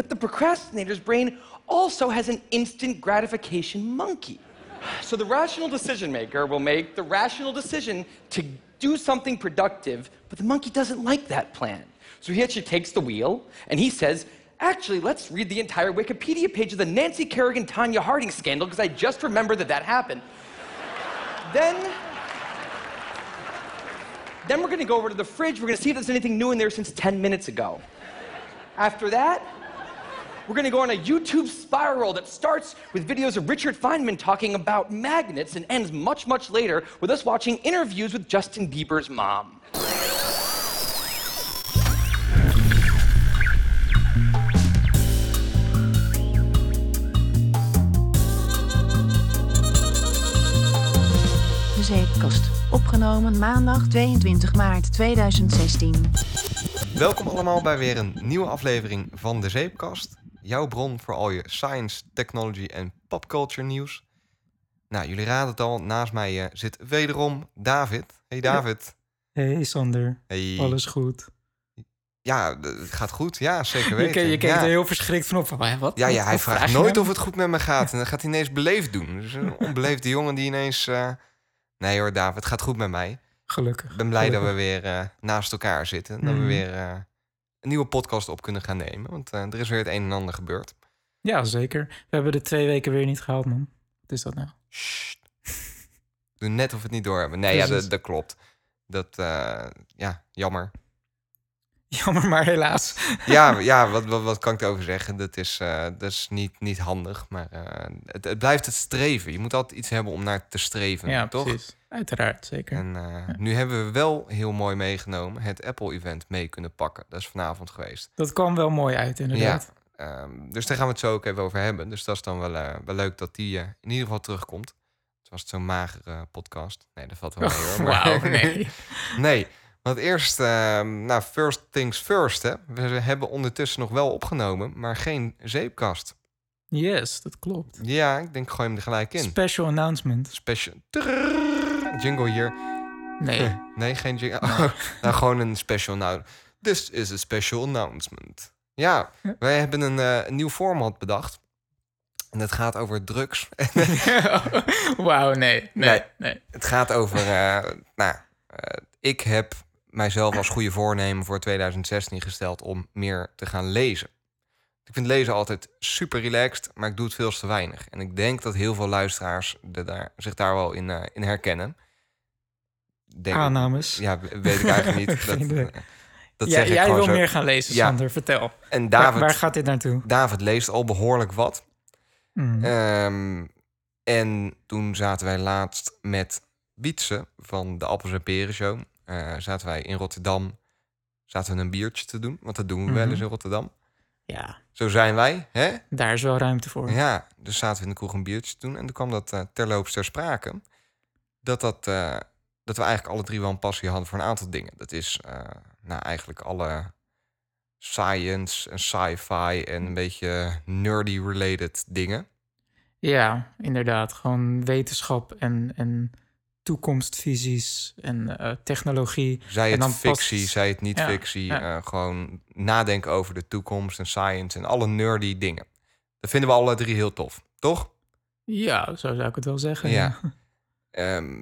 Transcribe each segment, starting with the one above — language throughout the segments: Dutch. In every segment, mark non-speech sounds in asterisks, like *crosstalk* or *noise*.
But the procrastinator's brain also has an instant gratification monkey. So the rational decision maker will make the rational decision to do something productive, but the monkey doesn't like that plan. So he actually takes the wheel and he says, Actually, let's read the entire Wikipedia page of the Nancy Kerrigan Tanya Harding scandal because I just remember that that happened. then, then we're going to go over to the fridge. We're going to see if there's anything new in there since 10 minutes ago. After that, we're going to go on a YouTube spiral that starts with videos of Richard Feynman talking about magnets and ends much, much later with us watching interviews with Justin Bieber's mom. De Zeepkast. Opgenomen maandag 22 maart 2016. Welkom allemaal bij weer een nieuwe aflevering van de Zeepkast. Jouw bron voor al je science, technology en popculture nieuws. Nou, jullie raden het al, naast mij eh, zit wederom David. Hey David. Hey Sander, Hey. alles goed? Ja, het gaat goed. Ja, zeker *laughs* Je, weten. ke- je kijkt ja. er heel verschrikt van op. Van, "Hè, wat? Ja, ja, hij vraagt vraag je nooit nou?" of het goed met me gaat. En dan gaat hij ineens beleefd doen. Dus een *laughs* onbeleefde jongen die ineens... eh, Nee hoor, David, het gaat goed met mij. Gelukkig. Ik ben blij dat we weer eh, naast elkaar zitten. En dat we Mhm. weer een nieuwe podcast op kunnen gaan nemen. Want eh, er is weer het een en ander gebeurd. Ja, zeker. We hebben de twee weken weer niet gehaald, man. Wat is dat nou? Sst. Doe net of we het niet doorhebben. Nee, ja, dat, dat klopt. Dat, eh, ja, jammer. *laughs* Jammer, maar helaas. *laughs* Ja, ja wat, wat, wat kan ik erover zeggen? Dat is, eh, dat is niet, niet handig, maar het, het blijft het streven. Je moet altijd iets hebben om naar te streven, Ja, toch? precies. Uiteraard, zeker. En eh, nu hebben we wel heel mooi meegenomen het Apple-event mee kunnen pakken. Dat is vanavond geweest. Dat kwam wel mooi uit, inderdaad. Ehm, dus daar gaan we het zo ook even over hebben. Dus dat is dan wel, eh, wel leuk dat die eh, in ieder geval terugkomt. Het was zo'n magere podcast. Nee, dat valt wel mee hoor. maar- Wauw, *laughs* nee. nee, want eerst, ehm, nou, first things first. Hè. We hebben ondertussen nog wel opgenomen, maar geen zeepkast. Yes, dat klopt. Ja, ik denk, gooi hem er gelijk in. Special announcement. Special. Jingle hier. Nee. *laughs* Nee, geen jingle. Oh, nou, gewoon een special. Nou, this is a special announcement. Ja, *laughs* wij hebben een, eh, een nieuw format bedacht. En het gaat over drugs. *laughs* Wauw, nee. Nee, Nee. nee. Het gaat over, eh, nou, eh, ik heb mijzelf als goede voornemen voor 2016 gesteld om meer te gaan lezen. Ik vind lezen altijd super relaxed, maar ik doe het veel te weinig. En ik denk dat heel veel luisteraars de daar, zich daar wel in, eh, in herkennen. Denk, Aannames. Ja, weet ik eigenlijk niet. *laughs* Dat, eh, dat Ja, zeg jij wil zo. meer gaan lezen, Ja. Sander. Vertel. En Waar, David, waar gaat dit naartoe? David leest al behoorlijk wat. Hmm. Ehm, en toen zaten wij laatst met Wietse van de Appels en Peren Show. eh, zaten wij in Rotterdam. Zaten we een biertje te doen. Want dat doen we wel Mhm. eens in Rotterdam. Ja, Zo zijn wij, hè? daar is wel ruimte voor. Ja, dus zaten we in de kroeg een biertje te doen. En toen kwam dat eh, terloops ter sprake. Dat, dat, eh, dat we eigenlijk alle drie wel een passie hadden voor een aantal dingen. Dat is eh, nou, eigenlijk alle science en sci-fi en een beetje nerdy-related dingen. Ja, inderdaad. Gewoon wetenschap en, en toekomstvisies en eh, technologie. Zij En het past- fictie, zij het niet Ja, fictie. ja. eh, gewoon nadenken over de toekomst en science en alle nerdy dingen. Dat vinden we alle drie heel tof, toch? Ja, zo zou ik het wel zeggen. Ja. Ehm,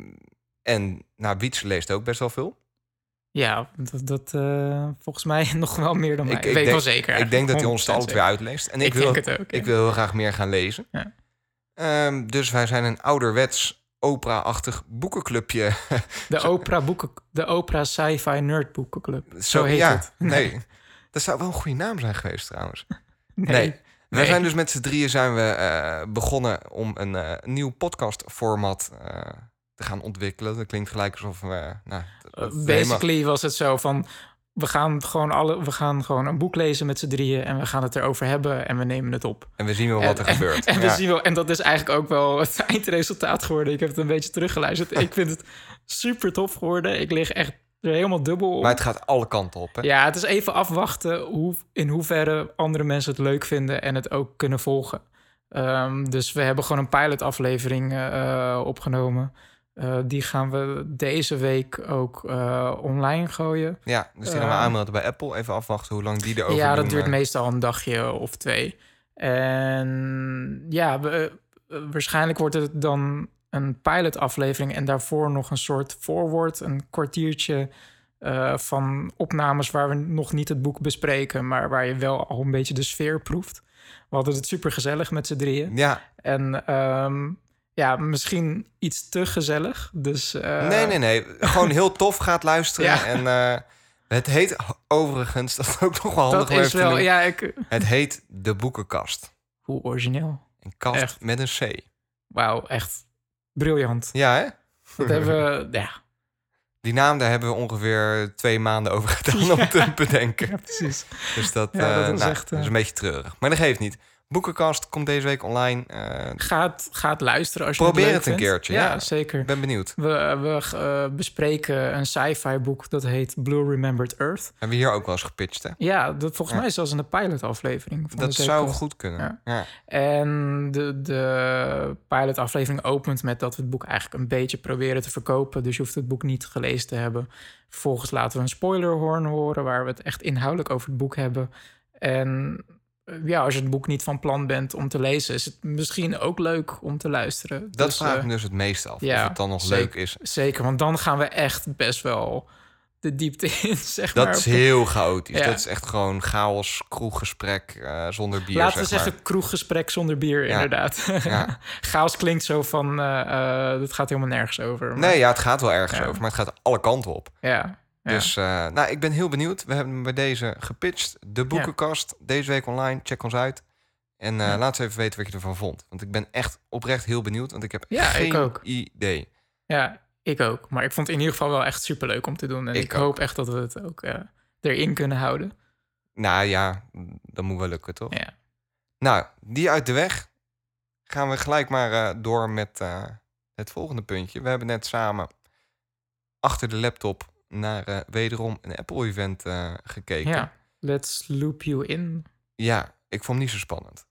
en nou, Wiets leest ook best wel veel. Ja, dat, dat eh, volgens mij *laughs* nog wel meer dan mij. Ik- Ik, ik weet denk- wel zeker. ik denk dat hij ons 100% het alle twee zeker. uitleest. En ik, Ik wil, ook, ik wil heel graag meer gaan lezen. Ja. Ehm, dus wij zijn een ouderwets opera-achtig boekenclubje. De *laughs* Oprah, boeken, de Oprah Sci-Fi Nerd Boekenclub. Zo, heet ja, het. *laughs* Nee. Dat zou wel een goede naam zijn geweest trouwens. *laughs* Nee. Nee. Wij Nee. zijn dus met z'n drieën zijn we eh, begonnen om een eh, nieuw podcastformat eh te gaan ontwikkelen. Dat klinkt gelijk alsof we... nou, Uh, helemaal- Basically was het zo van... We gaan, gewoon alle, we gaan gewoon een boek lezen met z'n drieën... en we gaan het erover hebben en we nemen het op. En we zien wel wat er en, gebeurt. En, we Ja. zien wel, en dat is eigenlijk ook wel het *laughs* eindresultaat geworden. Ik heb het een beetje teruggeluisterd. ik vind het super tof geworden. Ik lig echt helemaal dubbel op. Maar het gaat alle kanten op. Hè? Ja, het is even afwachten hoe, in hoeverre andere mensen het leuk vinden en het ook kunnen volgen. Ehm, dus we hebben gewoon een pilotaflevering eh, opgenomen. Eh, die gaan we deze week ook eh, online gooien. Ja, dus die gaan we Eh. aanmelden bij Apple. Even afwachten hoe lang die erover ja, dat doen, duurt meestal een dagje of twee. En ja, we, waarschijnlijk wordt het dan een pilotaflevering en daarvoor nog een soort voorwoord, een kwartiertje van opnames waar we nog niet het boek bespreken, maar waar je wel al een beetje de sfeer proeft. We hadden het super gezellig met z'n drieën. Ja, En ehm, ja, misschien iets te gezellig. Dus eh, nee, nee, nee. Gewoon heel tof gaat luisteren. *laughs* Ja. En eh, het heet overigens, dat is ook nog wel handig dat is wel, ja, ik, Het heet De Boekenkast. hoe origineel. Een kast Echt. met een C. Wauw, echt briljant. Ja, hè? Dat hebben we, *laughs* ja, Die naam, daar hebben we ongeveer twee maanden over gedaan *laughs* om te bedenken. ja, precies. Dus dat, Ja, dat eh, is nou, echt, dat is een beetje treurig. Maar dat geeft niet. Boekenkast komt deze week online. Eh, Ga het, ga het luisteren als je Probeer het leuk het een vindt. keertje, Ja, ja. zeker. ben benieuwd. We, we eh, bespreken een sci-fi boek dat heet Blue Remembered Earth. Hebben we hier ook wel eens gepitcht, hè? Ja, dat volgens Ja. mij zelfs in de pilotaflevering. Van Dat de zou goed kunnen. Ja. En de, de pilotaflevering opent met dat we het boek eigenlijk een beetje proberen te verkopen. Dus je hoeft het boek niet gelezen te hebben. Vervolgens laten we een spoilerhorn horen waar we het echt inhoudelijk over het boek hebben. En ja, als je het boek niet van plan bent om te lezen, is het misschien ook leuk om te luisteren. Dat Dus, vraag ik eh, me dus het meest af. ja, of het dan nog zeker. leuk is. Zeker, want dan gaan we echt best wel de diepte *laughs* in, zeg Dat maar. is heel chaotisch. Ja. Dat is echt gewoon chaos, kroeggesprek eh, zonder bier, Laten we zeg zeggen kroeggesprek zonder bier, Ja. inderdaad. Ja. *laughs* Chaos klinkt zo van, eh eh dat gaat helemaal nergens over. maar. Nee, ja, het gaat wel ergens over, maar het gaat alle kanten op. Ja. Ja. Dus eh, nou, ik ben heel benieuwd. We hebben hem bij deze gepitcht. De boekenkast, deze week online. Check ons uit. En eh, Ja. laat eens even weten wat je ervan vond. Want ik ben echt oprecht heel benieuwd. Want ik heb geen ik ook. idee. Ja, ik ook. Maar ik vond het in ieder geval wel echt superleuk om te doen. En Ik hoop echt dat we het ook eh, erin kunnen houden. Nou ja, dat moet wel lukken, toch? Ja. Nou, die uit de weg. Gaan we gelijk maar door met het volgende puntje. We hebben net samen achter de laptop naar eh, wederom een Apple-event eh, gekeken. ja, let's loop you in. Ja, ik vond hem niet zo spannend.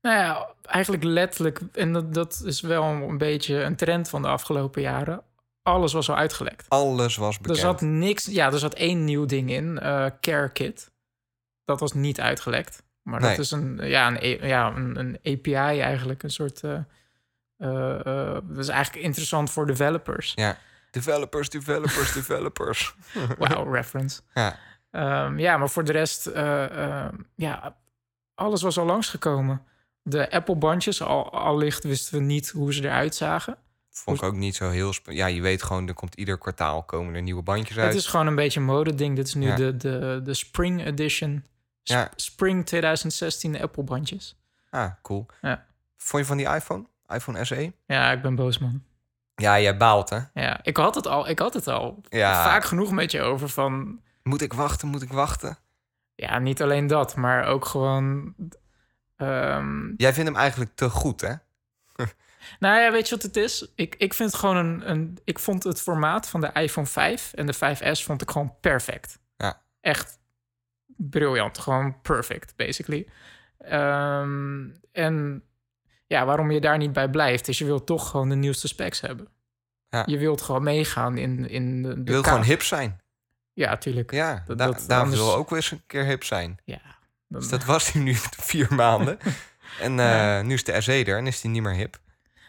Nou ja, eigenlijk letterlijk, en dat, dat is wel een beetje een trend van de afgelopen jaren. Alles was al uitgelekt. Alles was Er bekend. zat niks, ja, er zat één nieuw ding in, eh Care Kit. Dat was niet uitgelekt. Maar Nee. dat is een, ja, een, A- ja, een, een API eigenlijk, een soort. eh, dat is eigenlijk interessant voor developers. Ja. Developers, developers, *laughs* developers. Wow, reference. Ja. Ehm, ja, maar voor de rest, eh, eh, ja, alles was al langsgekomen. De Apple-bandjes, al, allicht wisten we niet hoe ze eruit zagen. Vond ik ook niet zo heel... Ja, je weet gewoon, er komt ieder kwartaal komen er nieuwe bandjes uit. Het is gewoon een beetje een modeding. Dit is nu Ja. de, de, de Spring Edition. Sp- Ja. Spring 2016 Apple-bandjes. Ah, cool. Ja. Vond je van die iPhone? iPhone SE? Ja, ik ben boos, man. Ja, jij baalt, hè? Ja, ik had het al, ik had het al Ja. vaak genoeg met je over van... Moet ik wachten? Moet ik wachten? Ja, niet alleen dat, maar ook gewoon... ehm, Jij vindt hem eigenlijk te goed, hè? *laughs* Nou ja, weet je wat het is? Ik, ik vind het gewoon een, een... Ik vond het formaat van de iPhone 5 en de 5S vond ik gewoon perfect. Ja. Echt briljant. Gewoon perfect, basically. Ehm, en ja, waarom je daar niet bij blijft, is je wilt toch gewoon de nieuwste specs hebben. Ja. Je wilt gewoon meegaan in, in de, Je wilt gewoon hip zijn. Ja, tuurlijk. Ja, Dat- da dat- David anders- wil ook weer eens een keer hip zijn. Ja. Dan- Dus dat was hij nu *laughs* vier maanden. *laughs* En eh, Ja. nu is de SE er en is hij niet meer hip.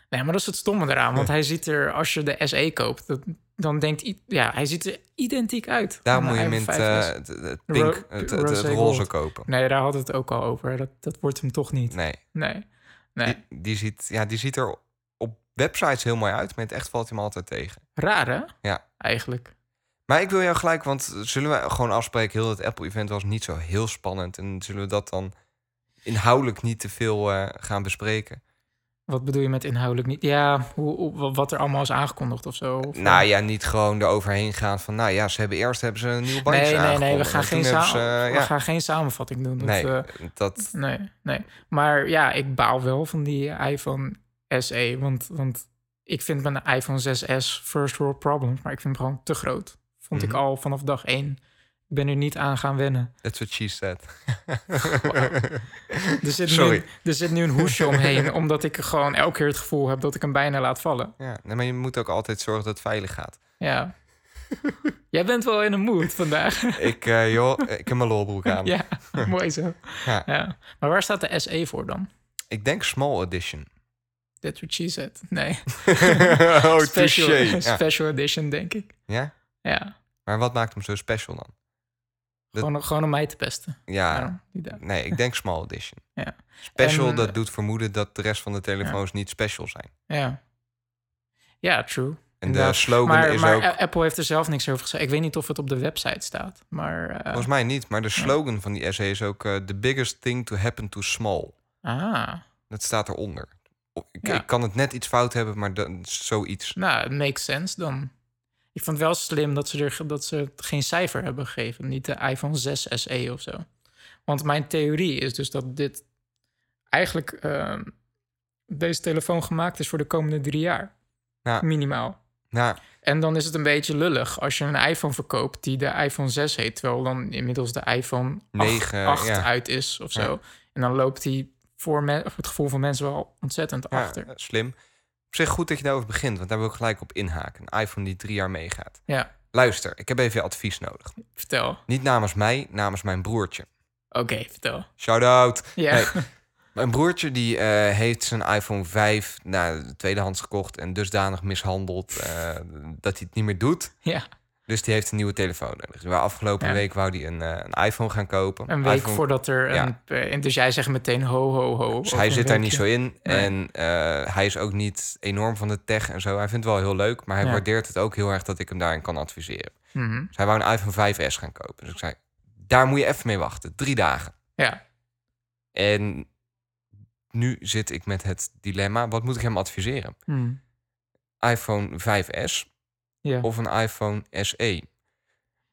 Nee, maar dat is het stomme eraan. Want hij ziet er, als je de SE koopt, dat, dan denkt... Ja, hij ziet er identiek uit. Aan moet je hem in het, iPhone 5S. eh, het, pink, Ro- het, roze gold. kopen. Nee, daar had het ook al over. Dat, dat wordt hem toch niet. Nee, Nee. Nee. Die, die, ziet, ja, die ziet er op websites heel mooi uit, maar in het echt valt hij me altijd tegen. Raar, hè? Ja. Eigenlijk. Maar ik wil jou gelijk, want zullen we gewoon afspreken... heel het Apple-event was niet zo heel spannend... en zullen we dat dan inhoudelijk niet te veel eh, gaan bespreken? Wat bedoel je met inhoudelijk niet? Ja, hoe, hoe- wat er allemaal is aangekondigd of zo? Of, Nou ja, niet gewoon eroverheen gaan van... nou ja, ze hebben eerst hebben ze een nieuwe bandje nee, nee, nee. We gaan, en geen, ze, eh, we gaan geen samenvatting doen. Dat, nee, eh, dat... nee, nee. Maar ja, ik baal wel van die iPhone SE. Want, want ik vind mijn iPhone 6S first world problems. Maar ik vind hem gewoon te groot. Vond ik Mhm. al vanaf dag één. Ik ben er niet aan gaan wennen. That's what she said. *laughs* Er zit, Sorry. Nu, er zit nu een hoesje omheen, omdat ik gewoon elke keer het gevoel heb dat ik hem bijna laat vallen. Ja, maar je moet ook altijd zorgen dat het veilig gaat. Ja. Jij bent wel in een mood vandaag. *laughs* Ik, eh, joh, ik heb mijn lolbroek aan. *laughs* ja, mooi zo. Ja. Ja. Maar waar staat de SE voor dan? Ik denk small edition. That's what she said. Nee. oh, special. Ja. special edition, denk ik. ja? Ja. Maar wat maakt hem zo special dan? Dat- Gewoon, gewoon om mij te pesten. Ja, nee, ik denk small edition. *laughs* Ja. Special, En, dat eh, doet vermoeden dat de rest van de telefoons niet special zijn. Ja. Ja, true. En de slogan maar, is maar ook... Apple heeft er zelf niks over gezegd. Ik weet niet of het op de website staat. Maar. eh, Volgens mij niet, maar de slogan van die SE is ook... eh, The biggest thing to happen to small. Ah. Dat staat eronder. Ik, Ja. ik kan het net iets fout hebben, maar is zoiets. Nou, het makes sense dan. Ik vond het wel slim dat ze, er, dat ze het geen cijfer hebben gegeven. Niet de iPhone 6 SE of zo. Want mijn theorie is dus dat dit eigenlijk ehm, deze telefoon gemaakt is voor de komende drie jaar. Ja. Minimaal. En dan is het een beetje lullig als je een iPhone verkoopt die de iPhone 6 heet, terwijl dan inmiddels de iPhone 8, 9, 8 ja. uit is of zo. En dan loopt die voor, voor het gevoel van mensen wel ontzettend achter. slim. Op zich goed dat je daarover begint, want daar wil ik gelijk op inhaken. Een iPhone die drie jaar meegaat. Ja, Luister, ik heb even advies nodig. vertel. Niet namens mij, namens mijn broertje. Oké, vertel. Shout-out. Ja. Nee, *laughs* Mijn broertje die eh, heeft zijn iPhone 5 nou, tweedehands gekocht en dusdanig mishandeld eh, dat hij het niet meer doet. ja. Dus die heeft een nieuwe telefoon nodig. Dus afgelopen Ja. week wou hij een, eh, een iPhone gaan kopen. Een week iPhone- voordat er ja. een... eh, en Dus jij zegt meteen ho, ho, ho. Dus hij zit daar niet zo in. Nee. En eh, hij is ook niet enorm van de tech en zo. Hij vindt het wel heel leuk, maar hij Ja. waardeert het ook heel erg dat ik hem daarin kan adviseren. Dus hij wou een iPhone 5S gaan kopen. Dus ik zei, daar moet je even mee wachten. Drie dagen. Ja, En nu zit ik met het dilemma, wat moet ik hem adviseren? Mhm. iPhone 5S ja. of een iPhone SE?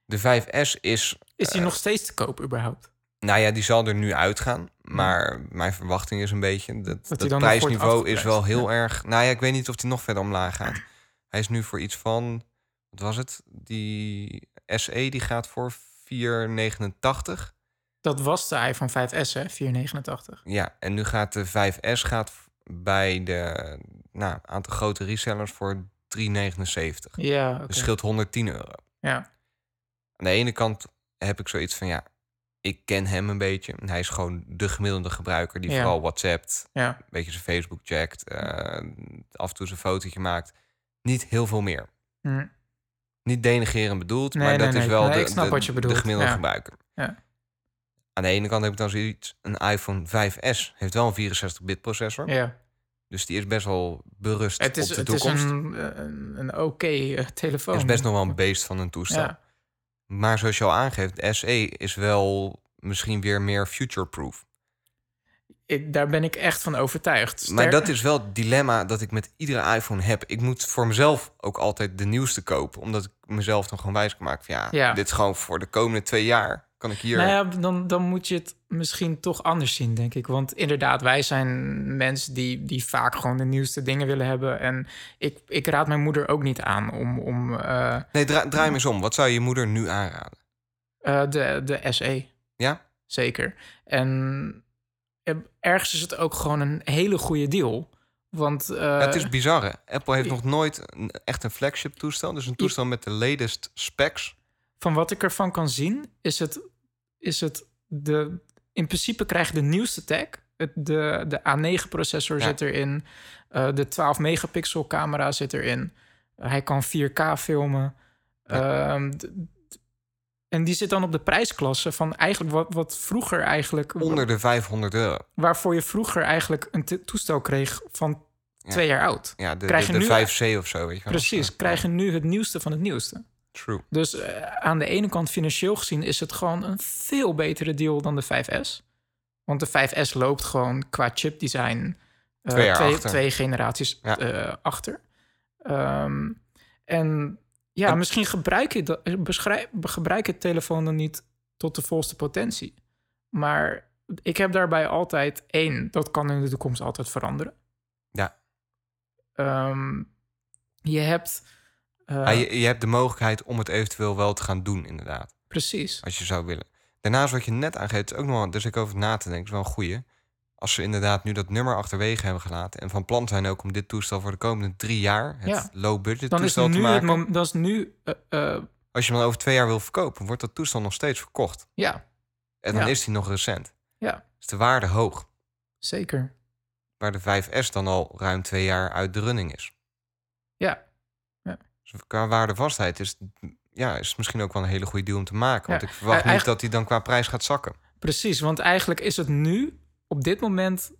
De 5S is, Is die eh, nog steeds te koop überhaupt? nou ja, die zal er nu uitgaan. Maar mijn verwachting is een beetje dat, dat, prijsniveau is wel heel erg... Nou ja, ik weet niet of die nog verder omlaag gaat. Hij is nu voor iets van, wat was het? Die SE die gaat voor 4,89. Dat was de iPhone 5S, hè? 489. Ja, en nu gaat de 5S gaat bij de nou, aantal grote resellers voor 3,79. Ja. Dus scheelt 110 euro. Ja, Aan de ene kant heb ik zoiets van ja, ik ken hem een beetje. Hij is gewoon de gemiddelde gebruiker die Ja. vooral WhatsAppt, ja. een beetje zijn Facebook checkt, eh, af en toe zijn fotootje maakt. Niet heel veel meer. Mhm. Niet denigreren bedoeld, Nee, maar nee, dat is wel de, de, wat je de gemiddelde Ja. gebruiker. Ja. Aan de ene kant heb ik dan zoiets, een iPhone 5S heeft wel een 64-bit processor. ja. Dus die is best wel berust Het is, op de het is toekomst. een, een, een oké eh, telefoon. Het is best nog wel een beest van een toestel. Ja, Maar zoals je al aangeeft, SE is wel misschien weer meer future-proof. daar ben ik echt van overtuigd. Maar dat is wel het dilemma dat ik met iedere iPhone heb. Ik moet voor mezelf ook altijd de nieuwste kopen. Omdat ik mezelf dan gewoon wijs kan maken van ja, Ja. dit is gewoon voor de komende twee jaar. Kan ik hier... Nou ja, dan, dan moet je het misschien toch anders zien, denk ik. Want inderdaad, wij zijn mensen die, die vaak gewoon de nieuwste dingen willen hebben. En ik, ik raad mijn moeder ook niet aan om, om eh, Nee, dra- draai me eens om. Wat zou je moeder nu aanraden? eh, de, de SE. Ja? Zeker. En eh, ergens is het ook gewoon een hele goede deal. Want Ja, het is bizar, hè? Apple heeft nog nooit een, echt een flagship toestel. Dus een toestel met de latest specs. van wat ik ervan kan zien, is het, is het de. In principe krijg je de nieuwste tech. Het, de, de A9-processor Ja. zit erin. eh, de 12-megapixel camera zit erin. hij kan 4K filmen. Ehm, d- d- en die zit dan op de prijsklasse van eigenlijk wat, wat vroeger eigenlijk. Onder de 500 euro. Waarvoor je vroeger eigenlijk een te- toestel kreeg van Ja. twee jaar oud. Ja, de, Krijg de, je de nu- 5C of zo, weet je. Precies, Ja, krijg je nu het nieuwste van het nieuwste. True. Dus eh, aan de ene kant financieel gezien is het gewoon een veel betere deal dan de 5S. Want de 5S loopt gewoon qua chipdesign eh, Twee twee, generaties Ja. eh, achter. Ehm, en ja, En- misschien gebruik je, beschrijf, gebruik je telefoon dan niet tot de volste potentie. Maar ik heb daarbij altijd één, dat kan in de toekomst altijd veranderen. Ja. Ehm, je hebt... eh, Ja, je, je hebt de mogelijkheid om het eventueel wel te gaan doen, inderdaad. Precies. Als je zou willen. Daarnaast wat je net aangeeft, is ook nog wel, dus ik over na te denken, is wel een goeie. Als ze inderdaad nu dat nummer achterwege hebben gelaten en van plan zijn ook om dit toestel voor de komende drie jaar, het Ja. low budget Dan is toestel te maken, moment. Dat is nu. eh, eh, als je hem dan over twee jaar wil verkopen, wordt dat toestel nog steeds verkocht. ja, En dan Ja. is die nog recent. Ja. Is de waarde hoog. zeker. Waar de 5S dan al ruim twee jaar uit de running is. Ja. Dus qua waardevastheid is, ja, is het misschien ook wel een hele goede deal om te maken. Want Ja. ik verwacht Eh, niet dat die dan qua prijs gaat zakken. Precies, want eigenlijk is het nu op dit moment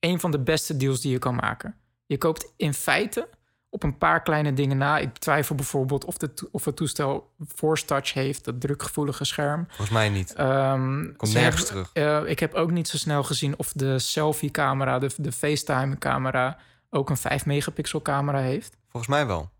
een van de beste deals die je kan maken. Je koopt in feite op een paar kleine dingen na. Ik twijfel bijvoorbeeld of, de, to- of het toestel Force Touch heeft, dat drukgevoelige scherm. Volgens mij niet. Ehm, Komt nergens terug. eh, ik heb ook niet zo snel gezien of de selfie-camera, de, de FaceTime-camera, ook een 5 megapixel camera heeft. Volgens mij wel.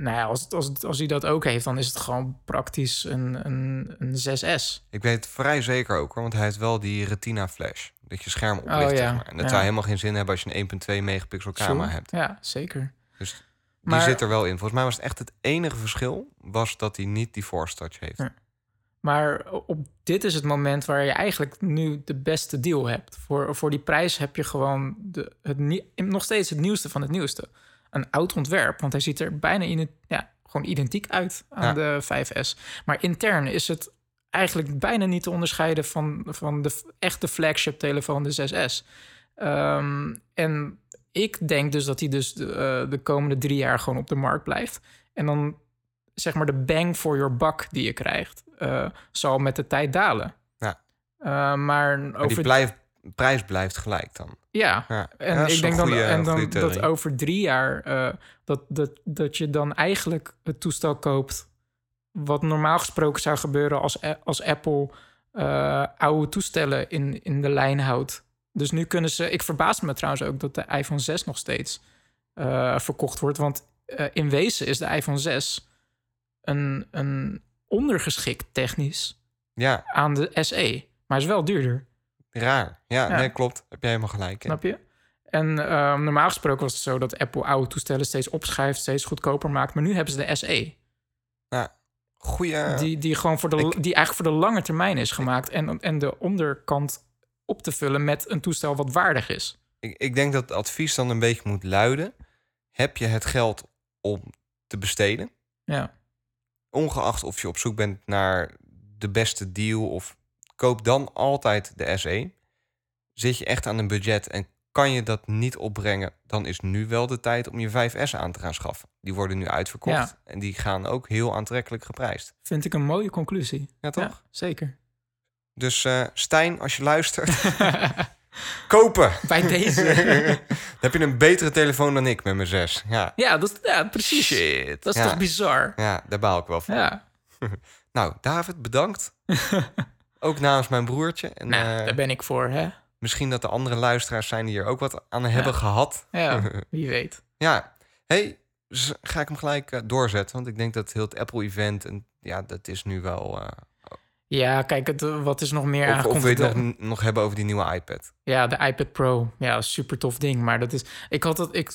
Nou ja, als, het- als, het- als hij dat ook heeft, dan is het gewoon praktisch een, een, een 6S. Ik weet het vrij zeker ook hoor, want hij heeft wel die retina flash. Dat je scherm oplicht, Oh, ja. zeg maar. En dat Ja. zou helemaal geen zin hebben als je een 1.2 megapixel camera hebt. Ja, zeker. Dus die Maar- zit er wel in. Volgens mij was het echt het enige verschil, was dat hij niet die force touch heeft. Ja. Maar op dit is het moment waar je eigenlijk nu de beste deal hebt. Voor, voor die prijs heb je gewoon de, het, nog steeds het nieuwste van het nieuwste. Een oud ontwerp, want hij ziet er bijna in ja, gewoon identiek uit aan Ja. de 5S. Maar intern is het eigenlijk bijna niet te onderscheiden van, van de echte flagship telefoon, de 6S. Ehm, en ik denk dus dat hij dus de, eh, de komende drie jaar gewoon op de markt blijft. En dan zeg maar de bang for your buck die je krijgt, eh, zal met de tijd dalen. Ja. Eh, maar Maar over die blijft, prijs blijft gelijk dan. ja, Ja. en Ja, ik denk dan, en dan dat over drie jaar eh, dat, dat, dat je dan eigenlijk het toestel koopt. Wat normaal gesproken zou gebeuren als, als Apple eh, oude toestellen in, in de lijn houdt. Dus nu kunnen ze. Ik verbaas me trouwens ook dat de iPhone 6 nog steeds eh, verkocht wordt. Want in wezen is de iPhone 6 een, een ondergeschikt technisch Ja, aan de SE. Maar is wel duurder. Raar. Ja, Ja. nee, klopt. Heb jij helemaal gelijk. Snap je? En ehm, normaal gesproken was het zo dat Apple oude toestellen steeds opschrijft, steeds goedkoper maakt. Maar nu hebben ze de SE. Goeie... die, die gewoon voor de, ik- die eigenlijk voor de lange termijn is gemaakt. En, en de onderkant op te vullen met een toestel wat waardig is. Ik, ik denk dat het advies dan een beetje moet luiden. Heb je het geld om te besteden? Ja, Ongeacht of je op zoek bent naar de beste deal of koop dan altijd de SE. Zit je echt aan een budget en kan je dat niet opbrengen, dan is nu wel de tijd om je 5S aan te gaan schaffen. Die worden nu uitverkocht Ja. en die gaan ook heel aantrekkelijk geprijsd. vind ik een mooie conclusie. Ja, toch? Ja, zeker. Dus eh, Stijn, als je luistert, *laughs* kopen! Bij deze. *laughs* Dan heb je een betere telefoon dan ik met mijn 6. Ja. ja, dat, ja, precies. Shit. Dat is ja. toch bizar? Ja, daar baal ik wel van. Ja, *laughs* Nou, David, bedankt. Ook namens mijn broertje. En nou, eh, daar ben ik voor, hè? misschien dat de andere luisteraars zijn die hier ook wat aan hebben gehad. Ja, *laughs* wie weet. Ja, hey, ga ik hem gelijk eh, doorzetten. Want ik denk dat heel het Apple-event... en ja, dat is nu wel... eh, Ja, kijk, het, wat is nog meer of, wil je het nog, nog hebben over die nieuwe iPad? Ja, de iPad Pro. Ja, super tof ding. Maar dat is. Ik had het. Ik,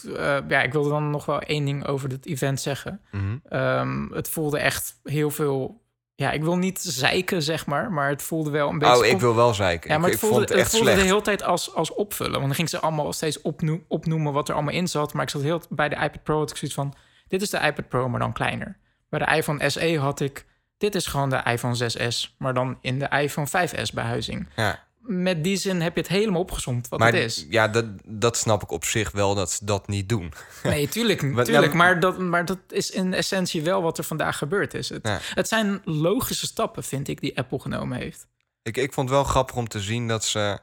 ja, ik wilde dan nog wel één ding over het event zeggen. Mhm. Ehm, het voelde echt heel veel. Ja, ik wil niet zeiken, zeg maar. Maar het voelde wel een beetje. Oh, ik wil wel zeiken. Ja, maar ik, het ik voelde, vond het echt voelde slecht. de hele tijd als, als opvullen. Want dan ging ze allemaal steeds opnoe- opnoemen wat er allemaal in zat. Maar ik zat heel bij de iPad Pro had ik zoiets van: dit is de iPad Pro, maar dan kleiner. Bij de iPhone SE had ik: dit is gewoon de iPhone 6S, maar dan in de iPhone 5S behuizing. Ja. Met die zin heb je het helemaal opgezomd wat Maar het is. ja, dat, dat snap ik op zich wel dat ze dat niet doen. Nee, *laughs* tuurlijk, tuurlijk. nou- maar, dat, maar dat is in essentie wel wat er vandaag gebeurd is. Het, Ja. het zijn logische stappen, vind ik, die Apple genomen heeft. Ik, ik vond het wel grappig om te zien dat ze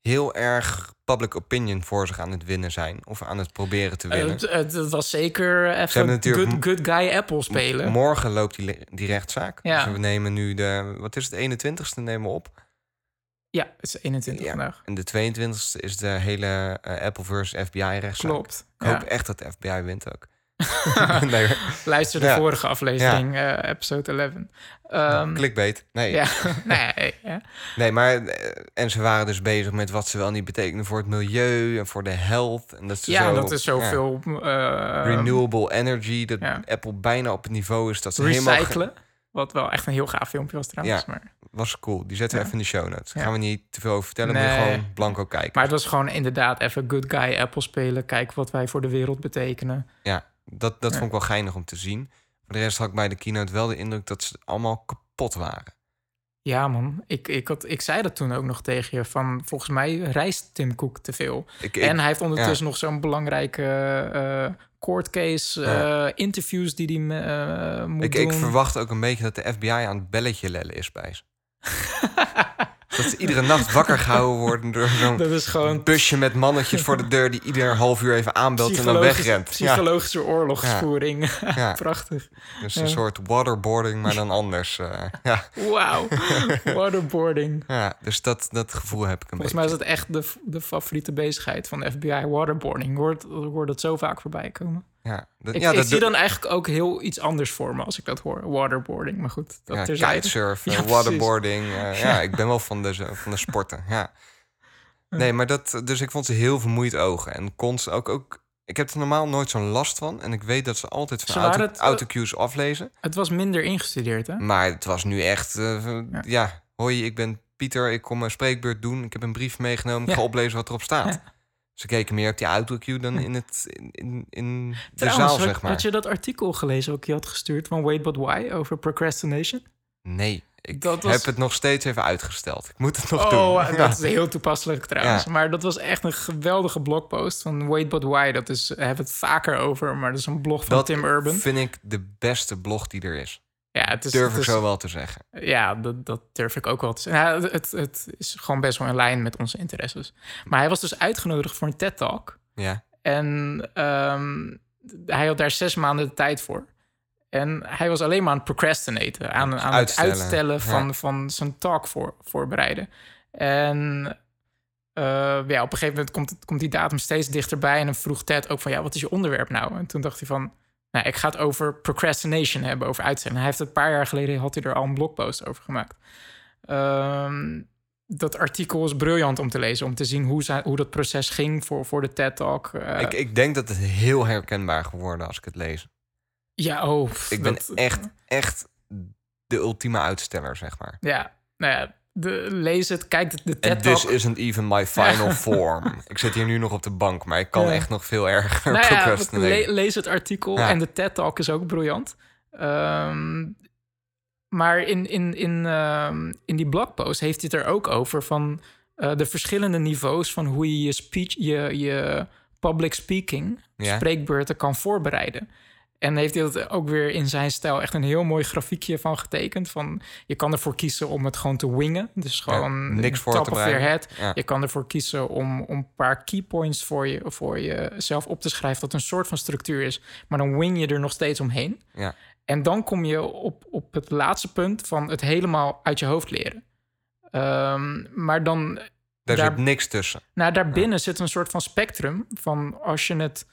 heel erg public opinion voor zich aan het winnen zijn. Of aan het proberen te Eh, winnen. Het, het, het was zeker even natuurlijk good, good guy Apple spelen. Morgen loopt die, die rechtszaak. Ja. Dus we nemen nu de, wat is het, 21ste nemen we op. Ja, het is 21 Ja. vandaag. En de 22ste is de hele eh, Apple versus FBI rechtszaak. Klopt. Ik hoop Ja. echt dat de FBI wint ook. *laughs* *laughs* nee. Luister de Ja. vorige aflevering, eh, episode 11. Ehm, clickbait. Nee. ja, *laughs* nee, nee, maar eh, en ze waren dus bezig met wat ze wel niet betekenen voor het milieu en voor de health. En dat ze ja, zo, dat is zoveel... renewable energy, dat. Apple bijna op het niveau is dat ze helemaal ge- recyclen. Wat wel echt een heel gaaf filmpje was trouwens. Ja. Maar was cool. Die zetten we even in de show notes. Daar gaan we niet te veel over vertellen. Nee. gewoon blanco kijken. Maar het was gewoon inderdaad even good guy Apple spelen. Kijken wat wij voor de wereld betekenen. Ja, dat, dat vond ik wel geinig om te zien. Voor de rest had ik bij de keynote wel de indruk dat ze allemaal kapot waren. Ja, man. Ik, ik, had, ik zei dat toen ook nog tegen je. Van volgens mij reist Tim Cook te veel. Ik, ik, en hij heeft ondertussen nog zo'n belangrijke eh court case, Ja. eh, interviews die hij eh, moet ik, doen. ik verwacht ook een beetje dat de FBI aan het belletje lellen is bij ze. *laughs* dat ze iedere nacht wakker gehouden worden door zo'n dat gewoon busje met mannetjes voor de deur... die ieder half uur even aanbelt en dan wegrent. Ja, psychologische oorlogsvoering. ja. *laughs* Prachtig. Dus een soort waterboarding, maar dan anders. eh, ja, Wauw. *laughs* Waterboarding. ja, dus dat, dat gevoel heb ik een Volgens mij beetje. is het echt de, de favoriete bezigheid van de FBI, waterboarding. Ik hoor dat zo vaak voorbij komen. Ja, dat, Ik, ja, ik dat zie dan eigenlijk ook heel iets anders voor me als ik dat hoor. Waterboarding, maar goed. Dat ja, kitesurfen, *laughs* Ja, waterboarding. eh, *laughs* ja, ik ben wel van de, van de sporten. Ja. Nee, maar dat, dus ik vond ze heel vermoeid ogen. En konst ook, ook. Ik heb er normaal nooit zo'n last van. En ik weet dat ze altijd van auto, het, eh, autocues aflezen. Het was minder ingestudeerd, hè? Maar het was nu echt. eh, ja. hoi, ik ben Pieter. Ik kom een spreekbeurt doen. Ik heb een brief meegenomen. Ik ga oplezen wat erop staat. Ze keken meer op die autocue dan in, het, in, in, in de Trouwens, zaal, had, zeg maar. had je dat artikel gelezen ik je had gestuurd van Wait But Why over procrastination? Nee, ik Dat was- heb het nog steeds even uitgesteld. Ik moet het nog oh, doen. Ja. dat is heel toepasselijk trouwens. Ja. Maar dat was echt een geweldige blogpost van Wait But Why. Dat is, hebben we het vaker over, maar dat is een blog van Dat Tim Urban. vind ik de beste blog die er is. Ja, het is, Durf het ik zo wel te zeggen. Ja, dat, dat durf ik ook wel te zeggen. Ja, het, het, is gewoon best wel in lijn met onze interesses. Maar hij was dus uitgenodigd voor een TED-talk. Ja. En ehm, hij had daar zes maanden de tijd voor. En hij was alleen maar aan het procrastinaten. Aan, aan Uitstellen, het uitstellen van, ja. van zijn talk voor, voorbereiden. En eh, ja, op een gegeven moment komt, komt die datum steeds dichterbij. En dan vroeg Ted ook van, ja, wat is je onderwerp nou? En toen dacht hij van, nou, ik ga het over procrastination hebben, over uitstellen. Hij heeft het een paar jaar geleden, had hij er al een blogpost over gemaakt. Ehm, dat artikel is briljant om te lezen, om te zien hoe, zij, hoe dat proces ging voor, voor de TED-talk. Eh, ik, ik denk dat het heel herkenbaar geworden als ik het lees. ja, oh. Ik ben dat- echt, echt de ultieme uitsteller, zeg maar. Ja, nou ja, de, lees het, kijk de, de En TED-talk. this isn't even my final form. Ik zit hier nu nog op de bank, maar ik kan Ja. echt nog veel erger Nou ja, le- lees het artikel Ja. en de TED-talk is ook briljant. Ehm, maar in, in, in, ehm, in die blogpost heeft hij het er ook over van eh, de verschillende niveaus van hoe je je speech, je, je public speaking, spreekbeurten kan voorbereiden. En heeft hij dat ook weer in zijn stijl echt een heel mooi grafiekje van getekend. Van je kan ervoor kiezen om het gewoon te wingen. Dus gewoon niks voor top te of your head. Ja. Je kan ervoor kiezen om, om een paar keypoints voor, je, voor jezelf op te schrijven. Dat een soort van structuur is. Maar dan wing je er nog steeds omheen. Ja. En dan kom je op, op het laatste punt van het helemaal uit je hoofd leren. Ehm, maar dan, Daar daar- zit niks tussen. nou, daarbinnen zit een soort van spectrum van als je het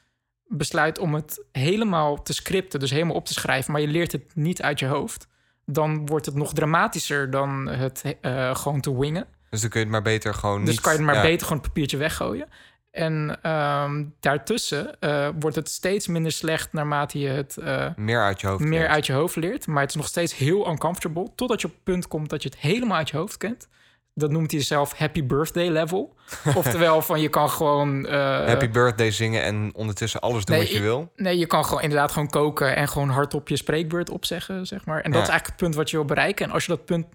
besluit om het helemaal te scripten, dus helemaal op te schrijven, maar je leert het niet uit je hoofd, dan wordt het nog dramatischer dan het eh, gewoon te wingen. Dus dan kun je het maar beter gewoon Dus niet... kan je het maar ja. beter gewoon het papiertje weggooien. En ehm, daartussen eh, wordt het steeds minder slecht naarmate je het eh, Meer uit je hoofd meer leert. uit je hoofd leert. Maar het is nog steeds heel uncomfortable. Totdat je op het punt komt dat je het helemaal uit je hoofd kent. Dat noemt hij zelf happy birthday level. *laughs* Oftewel van je kan gewoon... eh, Happy birthday zingen en ondertussen alles doen Nee, wat je wil. Nee, je kan gewoon inderdaad gewoon koken en gewoon hardop je spreekbeurt opzeggen, zeg maar. En dat is eigenlijk het punt wat je wil bereiken. En als je dat punt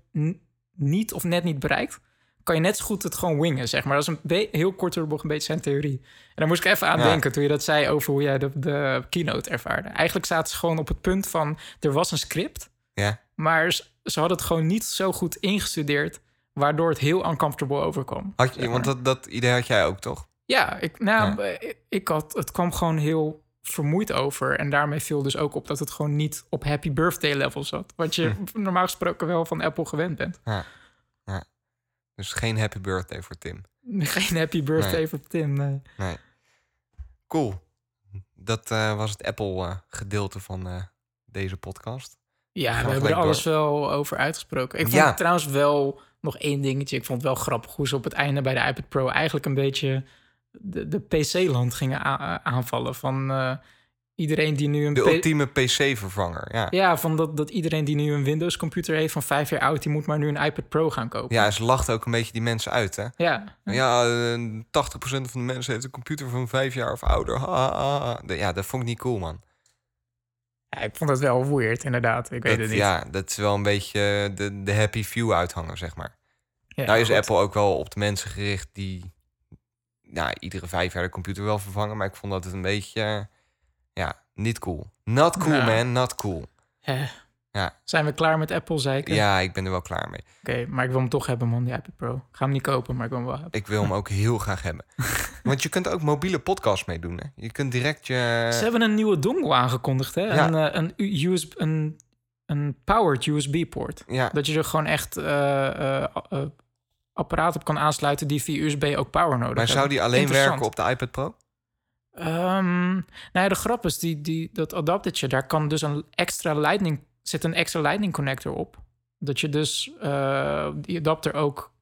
niet of net niet bereikt, kan je net zo goed het gewoon wingen, zeg maar. Dat is een be- heel kort door bocht een beetje zijn theorie. En daar moest ik even aan Ja. denken toen je dat zei over hoe jij de, de keynote ervaarde. Eigenlijk zaten ze gewoon op het punt van, er was een script, Ja. maar ze, ze hadden het gewoon niet zo goed ingestudeerd, waardoor het heel uncomfortable overkwam. Had je, zeg want dat, dat idee had jij ook, toch? Ja, ik, nou, Ja. ik, had, het kwam gewoon heel vermoeid over. En daarmee viel dus ook op dat het gewoon niet op happy birthday level zat. Wat je Hm. normaal gesproken wel van Apple gewend bent. Dus geen happy birthday voor Tim. *laughs* Geen happy birthday Nee. voor Tim. Nee. Nee. Cool. Dat eh, was het Apple-gedeelte van eh, deze podcast. Ja, we hebben er alles wel over uitgesproken. Ik vond Ja. trouwens wel nog één dingetje. Ik vond het wel grappig hoe ze op het einde bij de iPad Pro eigenlijk een beetje de, de PC-land gingen aanvallen. Van eh, iedereen die nu een De ultieme PC-vervanger, ja. ja, van dat, dat iedereen die nu een Windows computer heeft van vijf jaar oud, die moet maar nu een iPad Pro gaan kopen. Ja, ze lacht ook een beetje die mensen uit, hè? Ja, Ja, eh, 80% van de mensen heeft een computer van vijf jaar of ouder. Ha, ha, ha. De- Ja, dat vond ik niet cool, man. Ja, ik vond het wel weird, inderdaad. Ik weet Dat, het niet. ja, dat is wel een beetje de, de happy few uithangen, zeg maar. Ja, nou is goed. Apple ook wel op de mensen gericht die nou, iedere vijf jaar de computer wel vervangen. Maar ik vond dat het een beetje, ja, niet cool. Not cool, man, not cool. Ja. Zijn we klaar met Apple, zei ik? Ja, ik ben er wel klaar mee. Oké, maar ik wil hem toch hebben, man, die iPad Pro. Ik ga hem niet kopen, maar ik wil hem wel hebben. Ik wil hem ook *laughs* heel graag hebben. Want je kunt ook mobiele podcasts meedoen, hè? Je kunt direct je... Ze hebben een nieuwe dongle aangekondigd, hè? Ja. Een, eh, een, USB, een, een powered USB-poort. Ja, Dat je er gewoon echt eh, eh, apparaat op kan aansluiten die via USB ook power nodig maar zou hebben. die alleen werken op de iPad Pro? Ehm, nou ja, de grap is, die, die, dat adaptertje, daar kan dus een extra lightning, zit een extra lightning connector op. Dat je dus eh, die adapter ook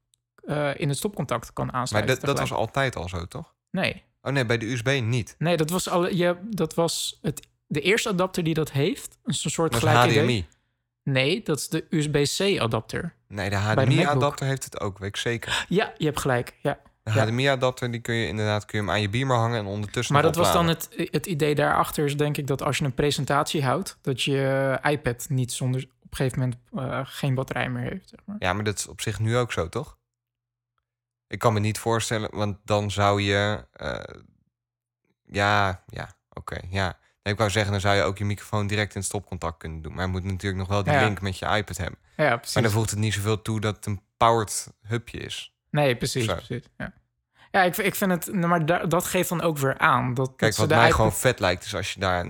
eh, in het stopcontact kan Maar aansluiten. dat, dat was altijd al zo, toch? Nee, Oh nee, bij de USB niet. nee, dat was, al, je, dat was het, de eerste adapter die dat heeft. Een soort gelijk HDMI. idee. Nee, dat is de USB-C adapter. Nee, de de HDMI-adapter heeft het ook, weet ik zeker. Ja, je hebt gelijk. Ja. De Ja. HDMI-adapter, die kun je inderdaad kun je hem aan je beamer hangen en ondertussen Maar dat was dan het, het idee daarachter, is denk ik dat als je een presentatie houdt, dat je iPad niet zonder op een gegeven moment eh, geen batterij meer heeft. Zeg maar. Ja, maar dat is op zich nu ook zo, toch? Ik kan me niet voorstellen, want dan zou je... eh, ja, ja, oké, ja. Nee, ik wou zeggen, dan zou je ook je microfoon direct in stopcontact kunnen doen. Maar je moet natuurlijk nog wel die Ja. link met je iPad hebben. Ja, precies. Maar dan voegt het niet zoveel toe dat het een powered hubje is. Nee, precies. Zo. precies ja, ja ik, ik vind het, maar da- dat geeft dan ook weer aan. Dat, Kijk, dat wat mij gewoon vet lijkt, is als je daar...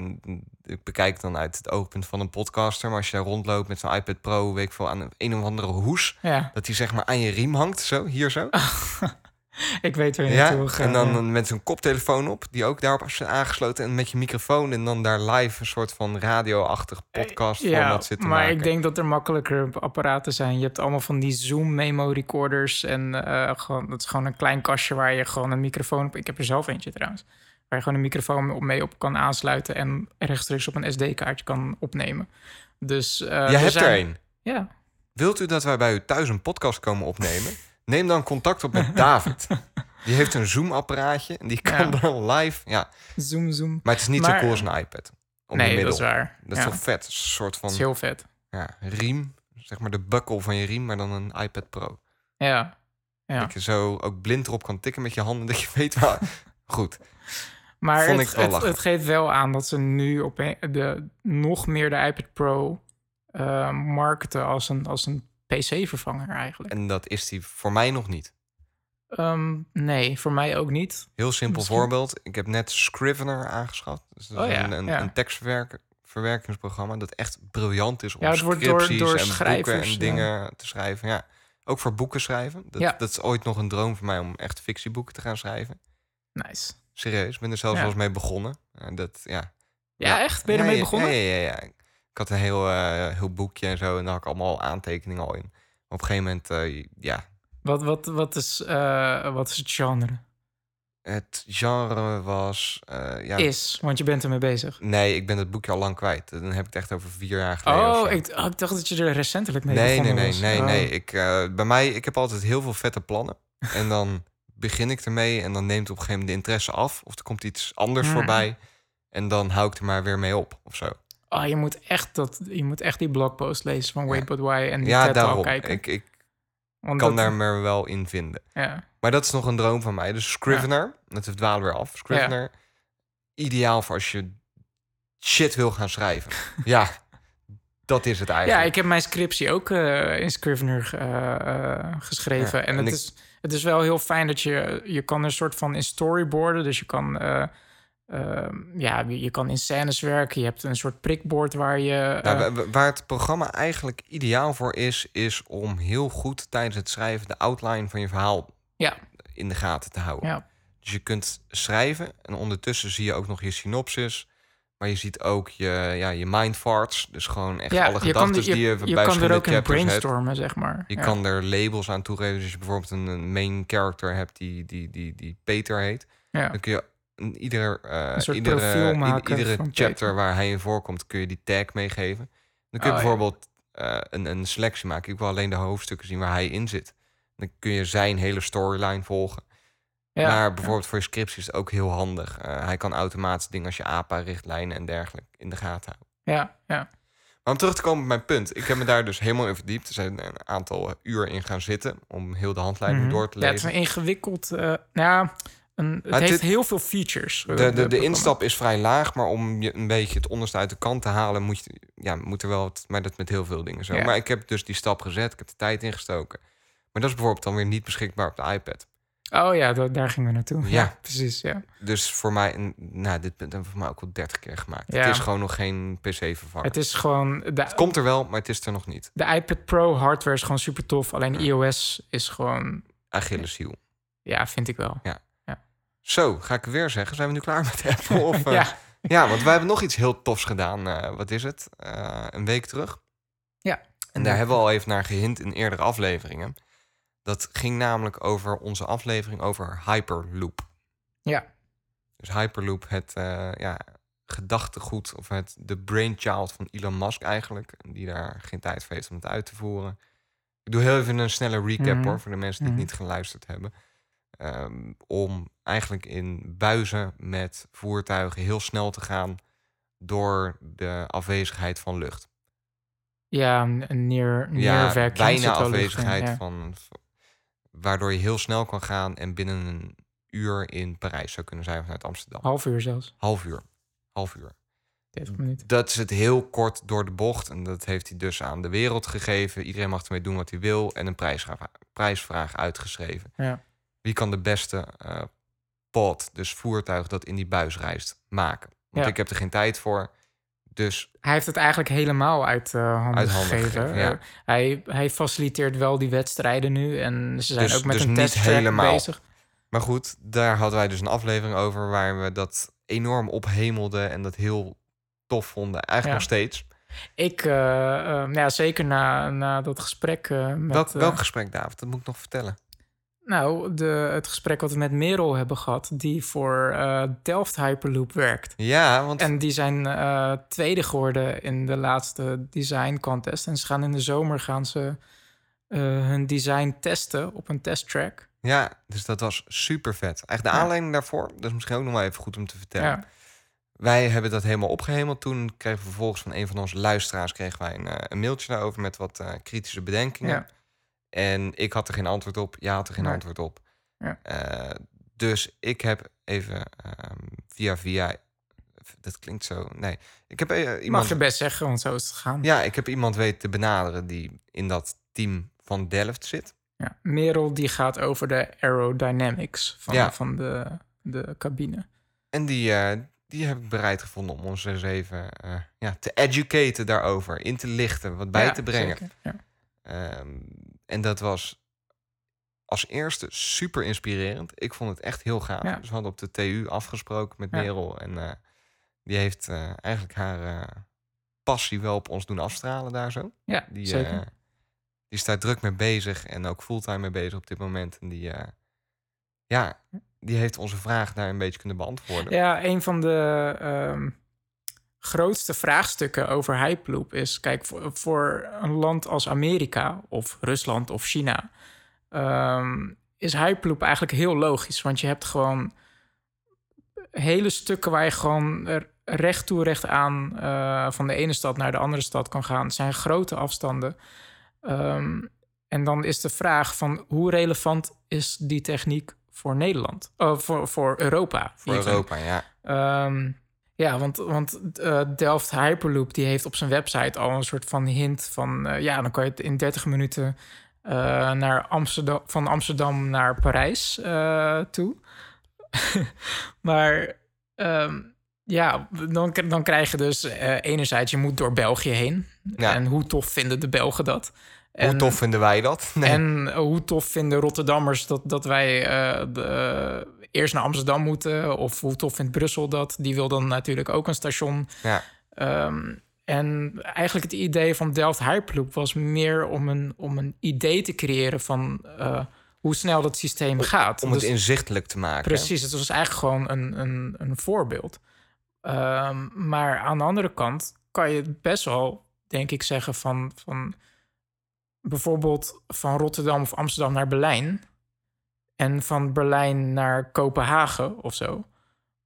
Ik bekijk dan uit het oogpunt van een podcaster... maar als je daar rondloopt met zo'n iPad Pro... weet ik veel, aan een, een of andere hoes... Ja, dat die zeg maar aan je riem hangt, zo, hier zo. *laughs* *laughs* ik weet waar je Ja, wil gaan. en dan ja. met zo'n koptelefoon op, die ook daarop is aangesloten... en met je microfoon en dan daar live een soort van radio-achtig podcast ja, format zitten maar maken. ik denk dat er makkelijker apparaten zijn. Je hebt allemaal van die Zoom memo recorders en eh, gewoon, dat is gewoon een klein kastje waar je gewoon een microfoon op. Ik heb er zelf eentje trouwens. Waar je gewoon een microfoon op mee op kan aansluiten en rechtstreeks op een SD-kaartje kan opnemen. Dus eh, Jij hebt zijn- er een. Ja, Wilt u dat wij bij u thuis een podcast komen opnemen? *laughs* Neem dan contact op met *laughs* David. Die heeft een Zoom-apparaatje en die kan Ja. *laughs* dan live... Ja, Zoom, Zoom. maar het is niet Maar- zo cool als een iPad. Om nee, middel. dat is waar. Dat is ja, toch vet? Een soort van is heel vet. ja, riem. Zeg maar de buckle van je riem, maar dan een iPad Pro. Ja, ja. Dat je zo ook blind erop kan tikken met je handen. *laughs* Dat je weet waar... Goed. Maar Vond het, ik wel het, het geeft wel aan dat ze nu op de, nog meer de iPad Pro eh, marketen als een, als een PC-vervanger eigenlijk. En dat is die voor mij nog niet. Ehm, nee, voor mij ook niet. Heel simpel Misschien- voorbeeld. Ik heb net Scrivener aangeschaft. Dus dat is Oh ja, een, een, ja. een tekstverwerkingsprogramma dat echt briljant is om Ja, het wordt door- door en boeken en ja. dingen te schrijven. Ja. Ook voor boeken schrijven. Dat, Ja. dat is ooit nog een droom voor mij om echt fictieboeken te gaan schrijven. Nice. Serieus, ik ben er zelfs wel eens mee begonnen. En dat, ja. Ja, echt? Ben je ermee begonnen? Ja, ja, ja. Ik had een heel, eh, heel boekje en zo. En daar had ik allemaal aantekeningen al in. Op een gegeven moment, eh, ja, Wat, wat, wat, is, eh, wat is het genre? het genre was... ja, Is, want je bent ermee bezig. Nee, ik ben het boekje al lang kwijt. Dan heb ik het echt over vier jaar geleden. Oh ik, oh, ik dacht dat je er recentelijk mee nee, nee, begonnen nee, was. nee, Oh. nee. Ik, eh, bij mij, ik heb altijd heel veel vette plannen. *laughs* En dan begin ik ermee en dan neemt op een gegeven moment de interesse af. Of er komt iets anders Hmm. voorbij. En dan hou ik er maar weer mee op, of zo. Oh, je moet echt, dat, je moet echt die blogpost lezen van Wait But Why en die ja, TED daarom. kijken. Ik, ik Want kan dat- daar me wel in vinden. Ja. Maar dat is nog een droom van mij. Dus Scrivener, dat heeft dwalen weer af. Scrivener, ideaal voor als je shit wil gaan schrijven. *laughs* ja, dat is het ja, eigenlijk. ik heb mijn scriptie ook eh, in Scrivener eh, eh, geschreven. Ja, en en het, ik- is, het is wel heel fijn dat je... Je kan een soort van in storyboarden. Dus je kan... eh, eh, ja, je kan in scènes werken. Je hebt een soort prikbord waar je... Nou, eh, wa- wa- waar het programma eigenlijk ideaal voor is, is om heel goed tijdens het schrijven de outline van je verhaal Ja. in de gaten te houden. Ja. Dus je kunt schrijven en ondertussen zie je ook nog je synopsis. Maar je ziet ook je, ja, je mind farts. Dus gewoon echt ja, alle gedachten die je, je bij kan er ook in chapters hebt. brainstormen, zeg maar. Je Ja. kan er labels aan toegeven. Dus als je bijvoorbeeld een, main character hebt die, die, die, die Peter heet. Ja. Dan kun je ieder, eh, Een soort iedere, profiel i- maken iedere chapter Peter. waar hij in voorkomt, kun je die tag meegeven. Dan kun je Oh, ja. bijvoorbeeld eh, een, een selectie maken. Ik wil alleen de hoofdstukken zien waar hij in zit. Dan kun je zijn hele storyline volgen. Ja, maar bijvoorbeeld voor je scriptie is het ook heel handig. Eh, hij kan automatisch dingen als je APA-richtlijnen en dergelijke in de gaten houden. ja, ja. Maar om terug te komen op mijn punt. Ik heb me daar dus helemaal in verdiept. Er zijn een aantal uur in gaan zitten om heel de handleiding Mhm. door te Ja, het is lezen. een ingewikkeld. eh, nou ja, een, het heeft heel veel features. eh, De, de, de instap is vrij laag, maar om je een beetje het onderste uit de kant te halen, moet, je, ja, moet er wel wat. Maar dat met heel veel dingen zo. Ja. Maar ik heb dus die stap gezet, ik heb de tijd ingestoken. Maar dat is bijvoorbeeld dan weer niet beschikbaar op de iPad. Oh ja, da- daar gingen we naartoe. Ja, *laughs* Ja. precies. Ja. Dus voor mij, een- nou, dit hebben we voor mij ook al 30 keer gemaakt. Ja. Het is gewoon nog geen PC-vervanger. Het is gewoon. De, Het komt er wel, maar het is er nog niet. de iPad Pro hardware is gewoon super tof. Alleen Ja. iOS is gewoon. Achilleshiel. Ja, vind ik wel. Zo, ga ik weer zeggen. Zijn we nu klaar met *laughs* Apple? Of, eh, ja, Ja, want wij hebben nog iets heel tofs gedaan. eh, wat is het? Eh, een week terug. Ja. En daar hebben we al even naar gehint in eerdere afleveringen. Dat ging namelijk over onze aflevering over Hyperloop. ja. Dus Hyperloop, het ja, gedachtegoed of het de brainchild van Elon Musk eigenlijk. Die daar geen tijd voor heeft om het uit te voeren. Ik doe heel even een snelle recap Mhm. hoor, voor de mensen die Mhm. het niet geluisterd hebben. Ehm, om eigenlijk in buizen met voertuigen heel snel te gaan door de afwezigheid van lucht. Ja, een neer, Ja, bijna in, afwezigheid ja. van, waardoor je heel snel kan gaan en binnen een uur in Parijs zou kunnen zijn vanuit Amsterdam. Half uur zelfs. Half uur. Half uur. 30 minuten. Dat is het heel kort door de bocht. En dat heeft hij dus aan de wereld gegeven. Iedereen mag ermee doen wat hij wil. En een prijsvraag, prijsvraag uitgeschreven. Ja. Wie kan de beste eh pod, dus voertuig dat in die buis reist, maken? Want Ja. ik heb er geen tijd voor. Dus Hij heeft het eigenlijk helemaal uit eh, handen Uit handen gegeven. gegeven, ja. Eh, hij, hij faciliteert wel die wedstrijden nu. En ze zijn Dus- ook met dus een helemaal. bezig. Maar goed, daar hadden wij dus een aflevering over waar we dat enorm ophemelden en dat heel tof vonden. Eigenlijk Ja. nog steeds. Ik, nou ja, zeker na, na dat gesprek met... welk, welk gesprek, David? Dat moet ik nog vertellen. Nou, de, het gesprek wat we met Merel hebben gehad... die voor eh, Delft Hyperloop werkt. Ja, want En die zijn eh, tweede geworden in de laatste design contest. En ze gaan in de zomer gaan ze eh, hun design testen op een testtrack. ja, dus dat was super vet. Eigenlijk de Ja. aanleiding daarvoor, dat is misschien ook nog wel even goed om te vertellen. Ja. Wij hebben dat helemaal opgehemeld. Toen kregen we vervolgens van een van onze luisteraars kregen wij een, een mailtje daarover met wat kritische bedenkingen. Ja. En ik had er geen antwoord op. Jij had er geen Nee. antwoord op. Ja. Eh, dus ik heb even ehm, via via. Dat klinkt zo. Nee, ik heb eh, Je mag iemand. je best zeggen, want zo is het gegaan. Ja, ik heb iemand weten te benaderen die in dat team van Delft zit. Ja. Merel die gaat over de aerodynamics van, Ja. van de, de cabine. En die, eh, die heb ik bereid gevonden om ons eens even ja, te educaten daarover. In te lichten, wat bij Ja, te brengen. zeker, Ja. Ehm, en dat was als eerste super inspirerend. Ik vond het echt heel gaaf. Ja. Dus we hadden op de TU afgesproken met. Merel. En eh, die heeft eh, eigenlijk haar eh, passie wel op ons doen afstralen daar zo. Ja, Die, zeker. die is daar druk mee bezig en ook fulltime mee bezig op dit moment. En die, ja, die heeft onze vraag daar een beetje kunnen beantwoorden. Ja, een van de ehm, grootste vraagstukken over Hyperloop is... Kijk, voor, voor een land als Amerika of Rusland of China... ehm, is Hyperloop eigenlijk heel logisch. Want je hebt gewoon hele stukken waar je gewoon recht toe, recht aan... eh, van de ene stad naar de andere stad kan gaan. Het zijn grote afstanden. Ehm, en dan is de vraag van hoe relevant is die techniek voor Nederland? Oh, voor, voor Europa. Voor. Europa, ja. Ehm, ja, want, want eh, Delft Hyperloop die heeft op zijn website al een soort van hint van... eh, ja, dan kan je het in 30 minuten eh, naar Amsterdam, van Amsterdam naar Parijs toe. *laughs* maar ehm, ja, dan, dan krijg je dus enerzijds... je moet door België heen. Ja. En hoe tof vinden de Belgen dat? Hoe tof vinden wij dat? *laughs* Nee. en hoe tof vinden Rotterdammers dat, dat wij de, eerst naar Amsterdam moeten? Of hoe tof vindt Brussel dat? Die wil dan natuurlijk ook een station. ja. Ehm, en eigenlijk het idee van Delft Hyperloop was meer om een, om een idee te creëren van... eh, hoe snel dat systeem gaat. Om het Dus- inzichtelijk te maken. Precies, het was eigenlijk gewoon een, een, een voorbeeld. Ehm, maar aan de andere kant kan je best wel, denk ik, zeggen van, van bijvoorbeeld van Rotterdam of Amsterdam naar Berlijn en van Berlijn naar Kopenhagen of zo.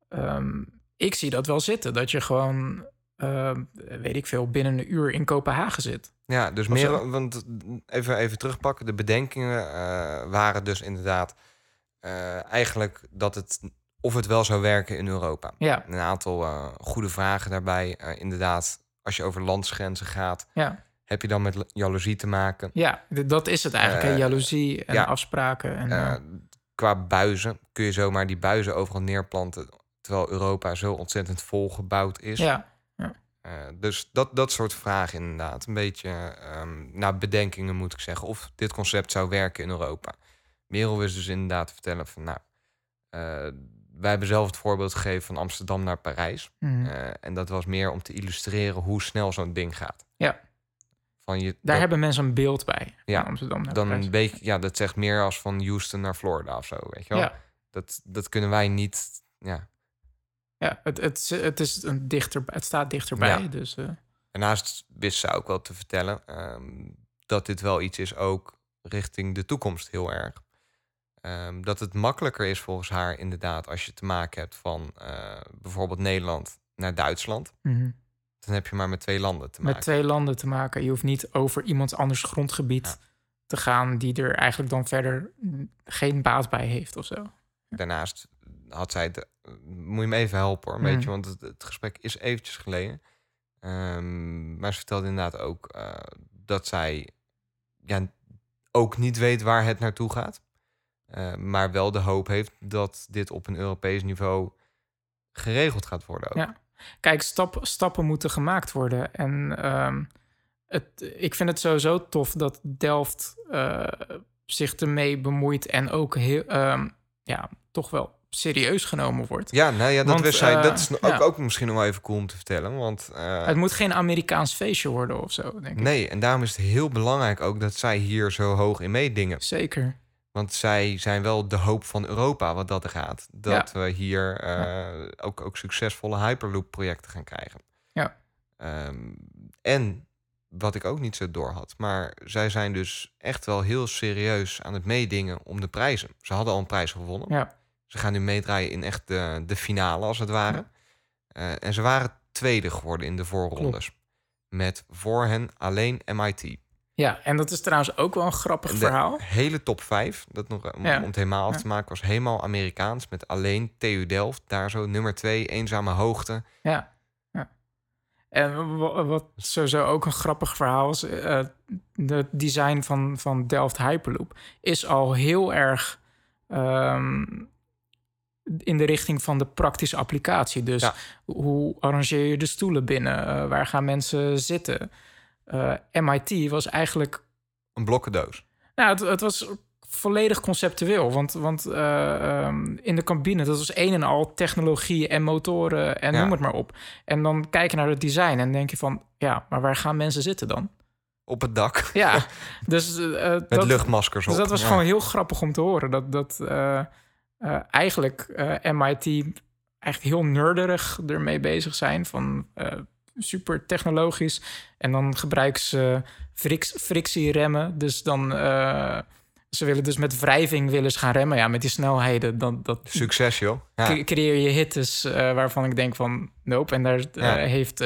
Ehm, ik zie dat wel zitten, dat je gewoon, ehm, weet ik veel, binnen een uur in Kopenhagen zit. Ja, dus Of meer, zo. want even, even terugpakken. De bedenkingen eh, waren dus inderdaad eh, eigenlijk dat het, of het wel zou werken in Europa. Ja, Een aantal eh, goede vragen daarbij. Eh, inderdaad, als je over landsgrenzen gaat, ja, heb je dan met jaloezie te maken. ja, dat is het eigenlijk, Eh, jaloezie en ja. afspraken. En, Eh, eh, qua buizen kun je zomaar die buizen overal neerplanten, terwijl Europa zo ontzettend volgebouwd is. ja, Eh, dus dat, dat soort vragen inderdaad. Een beetje ehm naar bedenkingen moet ik zeggen. Of dit concept zou werken in Europa. Merel wist dus inderdaad vertellen van... nou, wij hebben zelf het voorbeeld gegeven van Amsterdam naar Parijs. mhm. En dat was meer om te illustreren hoe snel zo'n ding gaat. Ja. Van je, Daar dat- hebben mensen een beeld bij. Ja, Amsterdam dan beetje, ja, dat zegt meer als van Houston naar Florida of zo, weet je wel. Ja, Dat, dat kunnen wij niet, ja. ja het, het, het, is een dichter, het staat dichterbij. Ja. Dus, eh, Daarnaast wist ze ook wel te vertellen ehm, dat dit wel iets is ook richting de toekomst heel erg. Ehm, dat het makkelijker is volgens haar inderdaad als je te maken hebt van eh, bijvoorbeeld Nederland naar Duitsland. mhm. Dan heb je maar met twee landen te maken. met twee landen te maken. Je hoeft niet over iemand anders grondgebied Ja. te gaan... die er eigenlijk dan verder mm, geen baat bij heeft of zo. Daarnaast had zij, de, moet je me even helpen hoor, weet je, want het, het gesprek is eventjes geleden. Ehm, maar ze vertelde inderdaad ook eh, dat zij ja, ook niet weet waar het naartoe gaat. Eh, maar wel de hoop heeft dat dit op een Europees niveau geregeld gaat worden. Ook. Ja. Kijk, stap, stappen moeten gemaakt worden. En ehm, het, ik vind het sowieso tof dat Delft eh, zich ermee bemoeit... en ook heel, ehm, ja, toch wel serieus genomen wordt. Ja, nou ja, dat Want, wist eh, dat is ook, ja. ook misschien nog wel even cool om te vertellen. Want eh, Het moet geen Amerikaans feestje worden of zo, denk ik. nee, en daarom is het heel belangrijk ook dat zij hier zo hoog in meedingen. Zeker. Want zij zijn wel de hoop van Europa wat dat er gaat. Dat we hier eh, ook, ook succesvolle Hyperloop-projecten gaan krijgen. Ja. Ehm, en wat ik ook niet zo door had, maar zij zijn dus echt wel heel serieus aan het meedingen om de prijzen. Ze hadden al een prijs gewonnen. Ja. Ze gaan nu meedraaien in echt de, de finale, als het ware. Eh, en ze waren tweede geworden in de voorrondes. Met voor hen alleen MIT. Ja, en dat is trouwens ook wel een grappig De verhaal. hele top 5, dat nog, om, Ja. om het helemaal af te maken, was helemaal Amerikaans. Met alleen TU Delft, daar zo nummer 2, eenzame hoogte. Ja. ja. En wa- wat sowieso ook een grappig verhaal is... eh het design van, van Delft Hyperloop is al heel erg... ehm, in de richting van de praktische applicatie. Dus Ja. hoe arrangeer je de stoelen binnen? Eh, waar gaan mensen zitten? Eh, MIT was eigenlijk Een blokkendoos. Nou, het, het was volledig conceptueel. Want, want eh, ehm, in de cabine, dat was een en al technologie en motoren en Ja. noem het maar op. En dan kijk je naar het design en denk je van... ja, maar waar gaan mensen zitten dan? Op het dak. Ja, *laughs* dus... eh, Met dat, luchtmaskers op. dus dat was Ja. gewoon heel grappig om te horen. Dat, dat eigenlijk MIT echt heel nerderig ermee bezig zijn. Van super technologisch. En dan gebruiken ze friks, frictieremmen. Dus dan... eh, ze willen dus met wrijving willen ze gaan remmen. Ja, met die snelheden. Dan, dat Succes, joh. Ja. creëer je hittes eh, waarvan ik denk van... Nope. En daar eh, Ja. heeft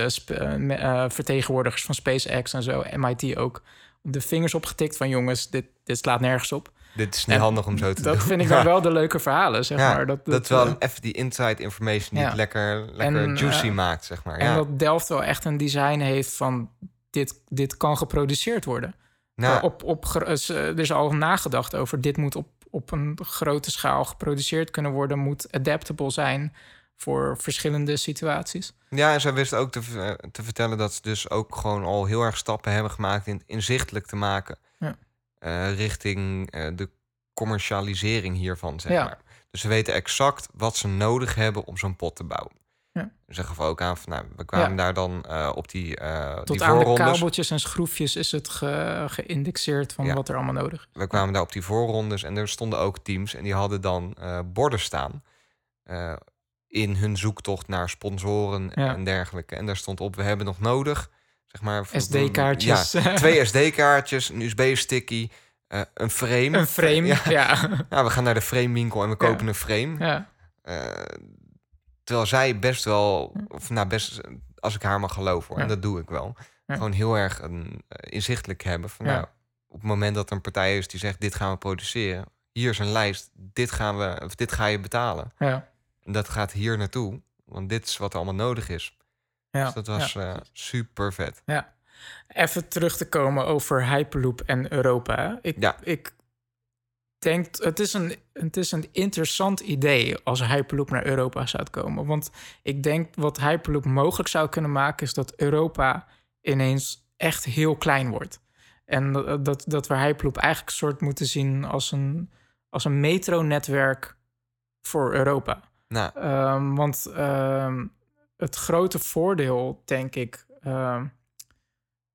vertegenwoordigers van SpaceX en zo... MIT ook de vingers opgetikt van... jongens, dit, dit slaat nergens op. Dit is niet En handig om zo te doen. Dat vind ik *laughs* dan wel de leuke verhalen, zeg maar. Dat, Dat, is wel eh, even die inside information die het lekker, lekker En, juicy eh, maakt, zeg maar. En dat Delft wel echt een design heeft van... dit, dit kan geproduceerd worden. Nou, op, op, er is al nagedacht over... dit moet op, op een grote schaal geproduceerd kunnen worden... moet adaptable zijn voor verschillende situaties. Ja, en zij wist ook te, te vertellen dat ze dus ook gewoon al heel erg stappen hebben gemaakt in het inzichtelijk te maken. Ja. Eh, richting eh, de commercialisering hiervan, zeg Ja. maar. Dus ze weten exact wat ze nodig hebben om zo'n pot te bouwen. Ja. Ze gaven ook aan van, nou, we kwamen Ja. daar dan eh, op die, eh Tot die aan de voorrondes. kabeltjes en schroefjes is het ge- geïndexeerd van Ja. wat er allemaal nodig is. We kwamen daar op die voorrondes en er stonden ook teams en die hadden dan borden staan. in hun zoektocht naar sponsoren en dergelijke. En daar stond op, we hebben nog nodig, zeg maar... SD-kaartjes. Ja, twee SD-kaartjes, een USB-sticky, eh, een frame. Een frame, Ja. ja. *laughs* Nou, we gaan naar de framewinkel en we kopen een frame. ja. Eh, terwijl zij best wel, of nou best, als ik haar mag geloven hoor, en dat doe ik wel, gewoon heel erg een, eh, inzichtelijk hebben van nou, op het moment dat er een partij is die zegt dit gaan we produceren, hier is een lijst, dit gaan we, of dit ga je betalen. ja. En dat gaat hier naartoe, want dit is wat er allemaal nodig is. Ja. Dus dat was ja. eh, super vet. Ja. Even terug te komen over Hyperloop en Europa. Ik, Ja. ik denk, het is, een, het is een interessant idee als Hyperloop naar Europa zou komen. Want ik denk wat Hyperloop mogelijk zou kunnen maken... is dat Europa ineens echt heel klein wordt. En dat, dat, we Hyperloop eigenlijk een soort moeten zien als een, als een metronetwerk voor Europa. Nou, Ehm, want ehm, het grote voordeel, denk ik, ehm,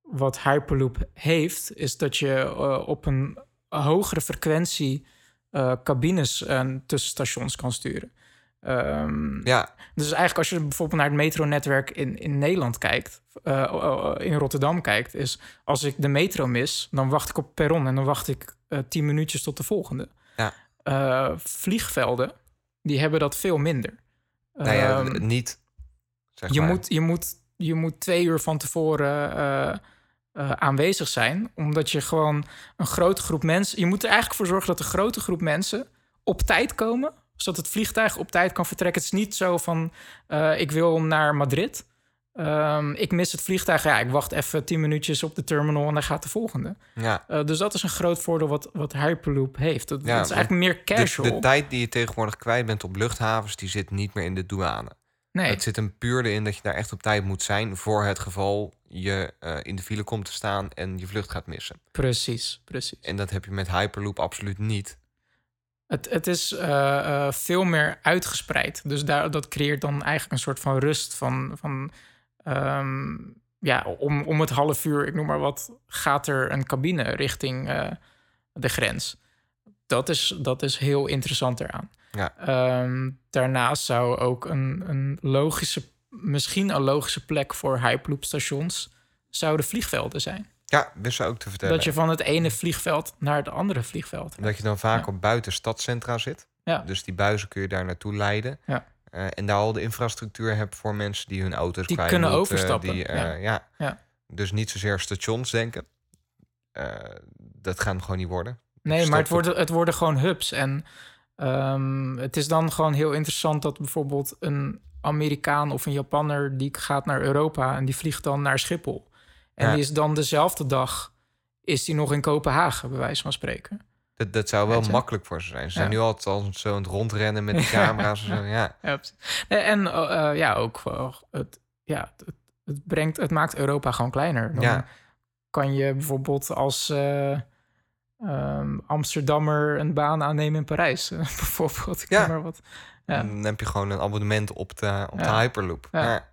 wat Hyperloop heeft, is dat je eh, op een hogere frequentie eh, cabines en tussenstations kan sturen. Ehm, ja, dus eigenlijk als je bijvoorbeeld naar het metronetwerk in, in Nederland kijkt, eh, eh, in Rotterdam kijkt, is als ik de metro mis, dan wacht ik op het perron en dan wacht ik eh, tien minuutjes tot de volgende. Ja. Eh, vliegvelden, die hebben dat veel minder. nou ja, Ehm, niet. Zeg je, maar. moet, je, moet, je moet twee uur van tevoren eh, eh, aanwezig zijn, omdat je gewoon een grote groep mensen. Je moet er eigenlijk voor zorgen dat een grote groep mensen op tijd komen, zodat het vliegtuig op tijd kan vertrekken. Het is niet zo van: eh, ik wil naar Madrid. Ehm, ik mis het vliegtuig. Ja, ik wacht even tien minuutjes op de terminal en dan gaat de volgende. Ja, dus dat is een groot voordeel wat, wat Hyperloop heeft. Dat, Ja, dat is eigenlijk meer de, casual. de tijd die je tegenwoordig kwijt bent op luchthavens, die zit niet meer in de douane. Nee, Het zit hem puur erin dat je daar echt op tijd moet zijn voor het geval je eh, in de file komt te staan en je vlucht gaat missen. precies, precies. En dat heb je met Hyperloop absoluut niet. Het, het is eh, eh, veel meer uitgespreid. Dus daar, dat creëert dan eigenlijk een soort van rust van... van ehm, ja, om, om het half uur, ik noem maar wat, gaat er een cabine richting de grens. Dat is, dat is heel interessant eraan. Ja. Ehm, daarnaast zou ook een, een logische, misschien een logische plek voor Hyperloop stations zouden vliegvelden zijn. Ja, wist ze ook te vertellen. Dat je van het ene vliegveld naar het andere vliegveld gaat. Dat je dan vaak Ja. op buiten stadcentra zit. Ja. Dus die buizen kun je daar naartoe leiden. Ja. Eh, en daar al de infrastructuur hebt voor mensen die hun auto's Die kwijt kunnen moeten, overstappen, Die, eh, ja. ja. Dus niet zozeer stations denken. Eh, dat hem gewoon niet worden. Nee, Stop maar het het. worden, het worden gewoon hubs. En ehm, het is dan gewoon heel interessant dat bijvoorbeeld een Amerikaan of een Japanner die gaat naar Europa en die vliegt dan naar Schiphol. En Ja. die is dan dezelfde dag is die nog in Kopenhagen, bij wijze van spreken. Dat, dat zou wel makkelijk voor ze zijn. Ze zijn nu altijd al zo aan het rondrennen met die *laughs* camera's. en zo. Ja. En, en eh, ja, ook eh, het, ja, het, het, brengt, het maakt Europa gewoon kleiner. Dan Ja. kan je bijvoorbeeld als eh, ehm, Amsterdammer een baan aannemen in Parijs, *laughs* bijvoorbeeld. Ik Ja. maar wat. Ja. Dan heb je gewoon een abonnement op de, op de. Hyperloop. Ja.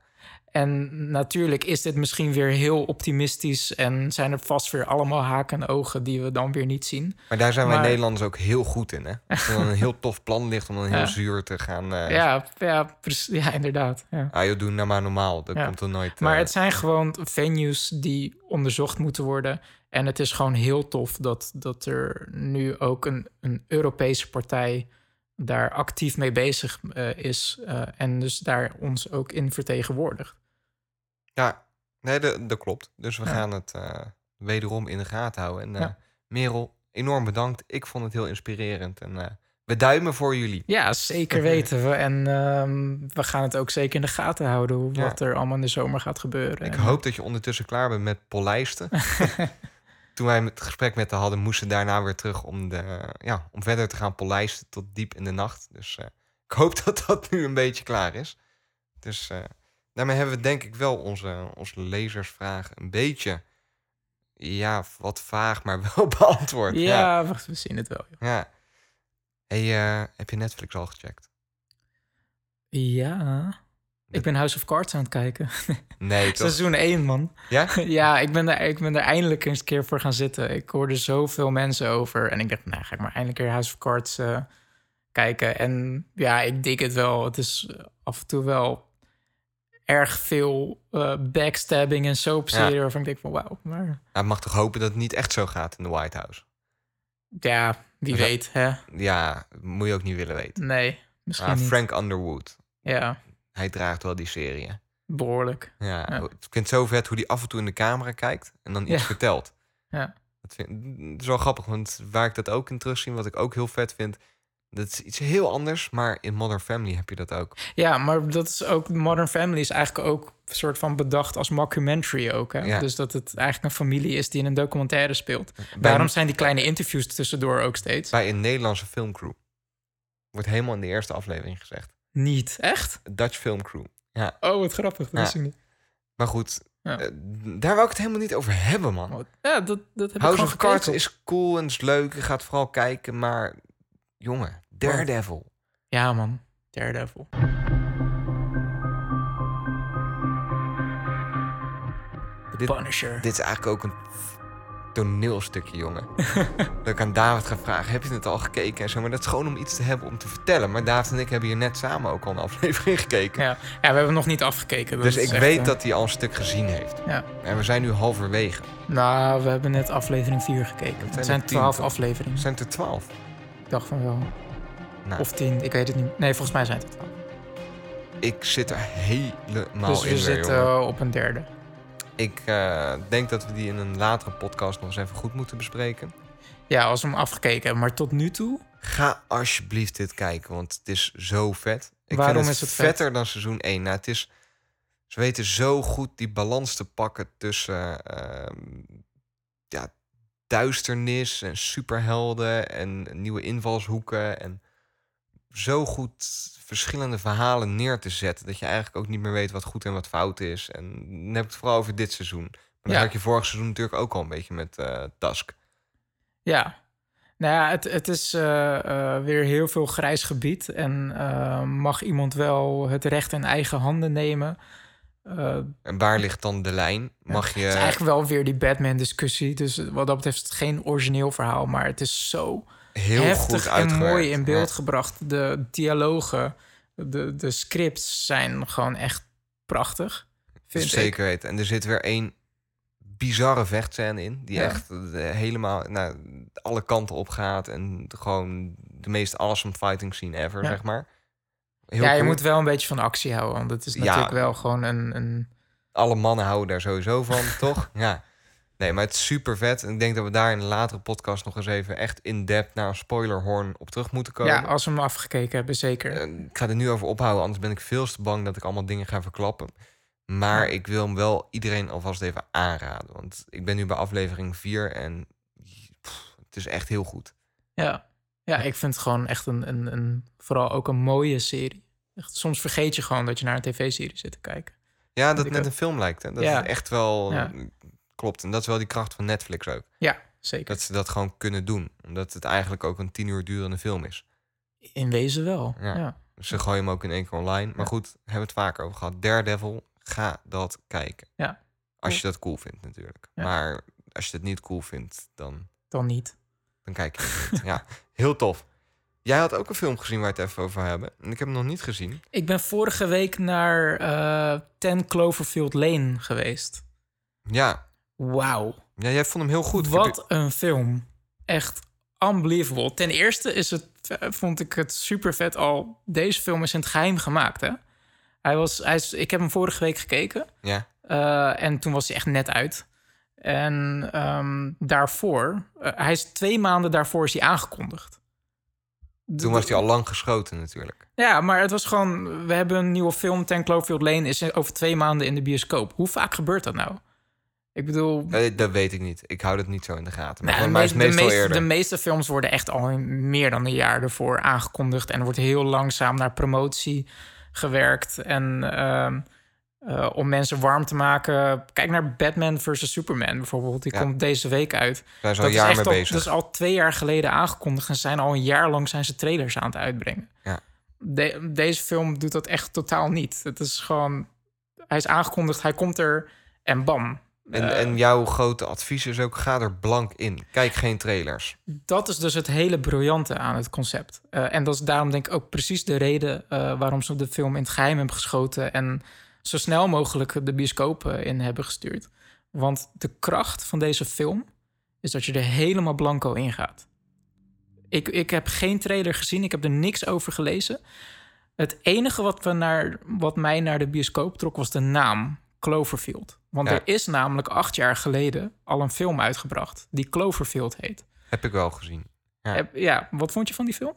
En natuurlijk is dit misschien weer heel optimistisch en zijn er vast weer allemaal haken en ogen die we dan weer niet zien. Maar daar zijn wij Maar- Nederlanders ook heel goed in. Hè? Als er dan een heel tof plan ligt om dan heel zuur te gaan... eh Ja, ja, precies- ja inderdaad. Ja. Ah, joh, doe nou maar normaal. Dat komt er nooit... Maar eh, het zijn gewoon venues die onderzocht moeten worden. En het is gewoon heel tof dat, dat er nu ook een, een Europese partij daar actief mee bezig eh, is. eh, en dus daar ons ook in vertegenwoordigt. Ja, nee, dat, dat klopt. Dus we Ja. gaan het eh, wederom in de gaten houden. En Ja. Merel, enorm bedankt. Ik vond het heel inspirerend. En we duimen voor jullie. Ja, zeker *laughs* weten we. En ehm, we gaan het ook zeker in de gaten houden Ja. wat er allemaal in de zomer gaat gebeuren. Ik En- hoop dat je ondertussen klaar bent met polijsten. *laughs* Toen wij het gesprek met haar hadden, moesten we daarna weer terug om, de, ja, om verder te gaan polijsten tot diep in de nacht. Dus eh, *laughs* ik hoop dat dat nu een beetje klaar is. Dus eh, daarmee hebben we denk ik wel onze, onze lezersvragen een beetje, ja, wat vaag, maar *laughs* wel beantwoord. Ja. ja, wacht, we zien het wel. joh. ja. Hey, eh, heb je Netflix al gecheckt? Ja, Ik ben House of Cards aan het kijken. *laughs* Nee, toch? Seizoen 1, man. Ja? *laughs* Ja, ik ben, er, ik ben er eindelijk eens een keer voor gaan zitten. Ik hoorde zoveel mensen over. En ik dacht, nou, ga ik maar eindelijk weer House of Cards eh, kijken. En ja, ik dik het wel. Het is eh, af en toe wel erg veel eh, backstabbing en soapserie... Ja. waarvan ik denk van wauw. Maar Nou, ik mag toch hopen dat het niet echt zo gaat in de White House. ja, wie Ja. weet, hè? Ja, moet je ook niet willen weten. Nee, misschien Ah, niet. Frank Underwood, Ja, hij draagt wel die serie. behoorlijk. Ja, Ja. ik vind het zo vet hoe hij af en toe in de camera kijkt en dan iets Ja. vertelt. Ja. Dat, vind, dat is wel grappig, want waar ik dat ook in terugzie, wat ik ook heel vet vind, dat is iets heel anders, maar in Modern Family heb je dat ook. Ja, maar dat is ook... Modern Family is eigenlijk ook een soort van bedacht als mockumentary ook. Hè? Ja. Dus dat het eigenlijk een familie is die in een documentaire speelt. Bij, Daarom zijn die kleine interviews tussendoor ook steeds. bij een Nederlandse filmcrew. Wordt helemaal in de eerste aflevering gezegd. Niet. Echt? Dutch Film Crew. Oh, wat grappig. Dat Ja. wist ik niet. Maar goed, Ja. eh, daar wil ik het helemaal niet over hebben, man. Wat- Ja, dat, dat heb House ik of Cards is cool en is leuk. Je gaat vooral kijken, maar jongen, Daredevil. Ja, man. Daredevil. Dit, Punisher. dit is eigenlijk ook een toneelstukje, jongen. *laughs* dat ik aan David ga vragen, heb je het al gekeken en zo. Maar dat is gewoon om iets te hebben om te vertellen. Maar David en ik hebben hier net samen ook al een aflevering gekeken. Ja. ja, we hebben nog niet afgekeken. Dus ik echt, weet eh, dat hij al een stuk gezien heeft. Ja. En we zijn nu halverwege. Nou, we hebben net aflevering 4 gekeken. zijn Het er zijn tien, 12 toch? afleveringen. Zijn het er twaalf? Ik dacht van wel. Nou. Of 10, ik weet het niet. Nee, volgens mij zijn het 12. Ik zit er helemaal Dus in we weer, zitten jongen. op een derde. Ik eh, denk dat we die in een latere podcast nog eens even goed moeten bespreken. Ja, als we hem afgekeken hebben. Maar tot nu toe, Ga alsjeblieft dit kijken, want het is zo vet. Ik Waarom vind het, is het vet? vetter dan seizoen 1. Nou, het is, ze weten zo goed die balans te pakken tussen ehm, ja, duisternis en superhelden en nieuwe invalshoeken. En zo goed verschillende verhalen neer te zetten... dat je eigenlijk ook niet meer weet wat goed en wat fout is. En dan heb ik het vooral over dit seizoen. Maar dat Ja. had je vorig seizoen natuurlijk ook al een beetje met eh Task. ja. Nou ja, het, het is eh, eh, weer heel veel grijs gebied. En mag iemand wel het recht in eigen handen nemen? En waar ligt dan de lijn? Mag je... Het is eigenlijk wel weer die Batman-discussie. Dus wat dat betreft geen origineel verhaal. Maar het is zo heel heftig goed en mooi in beeld Ja. gebracht. De dialogen, de, de scripts zijn gewoon echt prachtig. Vind ik. Zeker weten. En er zit weer één bizarre vechtscène in. Die Ja. echt eh, helemaal naar alle kanten op gaat. En gewoon de meest awesome fighting scene ever, Ja. zeg maar. Heel ja, je cool. moet wel een beetje van actie houden. Want het is Ja. natuurlijk wel gewoon een... een Alle mannen houden daar sowieso van, *laughs* toch? Ja. Nee, maar het is super vet. En ik denk dat we daar in een latere podcast nog eens even echt in-depth naar een spoilerhorn op terug moeten komen. ja, als we hem afgekeken hebben, zeker. Eh, ik ga er nu over ophouden, anders ben ik veel te bang dat ik allemaal dingen ga verklappen. Maar Ja. ik wil hem wel iedereen alvast even aanraden. Want ik ben nu bij aflevering 4 en pff, het is echt heel goed. Ja. ja, ik vind het gewoon echt een, een, een... Vooral ook een mooie serie. Echt, soms vergeet je gewoon dat je naar een tv-serie zit te kijken. Ja, dat het net ook. een film lijkt. Hè? Dat Ja. het echt wel Ja. Klopt. En dat is wel die kracht van Netflix ook. Ja, zeker. Dat ze dat gewoon kunnen doen. Omdat het eigenlijk ook een tien uur durende film is. In wezen wel. Ja. Ja. Dus ze gooien hem ook in één keer online. Maar Ja. goed, hebben we het vaker over gehad. Daredevil, ga dat kijken. Ja. Als je dat cool vindt natuurlijk. Ja. Maar als je het niet cool vindt, dan Dan niet. Dan kijk je niet. ja, heel tof. Jij had ook een film gezien waar we het even over hebben. En ik heb hem nog niet gezien. Ik ben vorige week naar eh 10 Cloverfield Lane geweest. Ja, Wauw. ja jij vond hem heel goed. Wat een film. Echt unbelievable. Ten eerste is het, eh, vond ik het super vet al. Deze film is in het geheim gemaakt, hè? Hij was, hij is, ik heb hem vorige week gekeken. Ja, eh, en toen was hij echt net uit. En ehm, daarvoor, eh, hij is twee maanden daarvoor is hij aangekondigd. toen was hij al lang geschoten natuurlijk. Ja, maar het was gewoon... We hebben een nieuwe film, Ten Cloverfield Lane... is over twee maanden in de bioscoop. Hoe vaak gebeurt dat nou? Ik bedoel... Eh, dat weet ik niet. Ik hou dat niet zo in de gaten. Maar nou, voor de, is meeste, de, meestal meeste, eerder. de meeste films worden echt al meer dan een jaar ervoor aangekondigd... en er wordt heel langzaam naar promotie gewerkt. En ehm, eh, om mensen warm te maken... Kijk naar Batman vs. Superman bijvoorbeeld. Die Ja. komt deze week uit. Daar is al een is jaar mee al, bezig. Dat is al twee jaar geleden aangekondigd... en zijn al een jaar lang zijn ze trailers aan het uitbrengen. Ja. de- deze film doet dat echt totaal niet. Het is gewoon, hij is aangekondigd, hij komt er en bam. En, en jouw grote advies is ook, ga er blank in. Kijk geen trailers. dat is dus het hele briljante aan het concept. Eh, en dat is daarom denk ik ook precies de reden eh, waarom ze de film in het geheim hebben geschoten en zo snel mogelijk de bioscoop eh, in hebben gestuurd. Want de kracht van deze film is dat je er helemaal blanco in gaat. Ik, ik heb geen trailer gezien, ik heb er niks over gelezen. Het enige wat, we naar, wat mij naar de bioscoop trok was de naam Cloverfield. Want Ja. er is namelijk acht jaar geleden al een film uitgebracht die Cloverfield heet. Heb ik wel gezien. Ja. Heb- Ja, wat vond je van die film?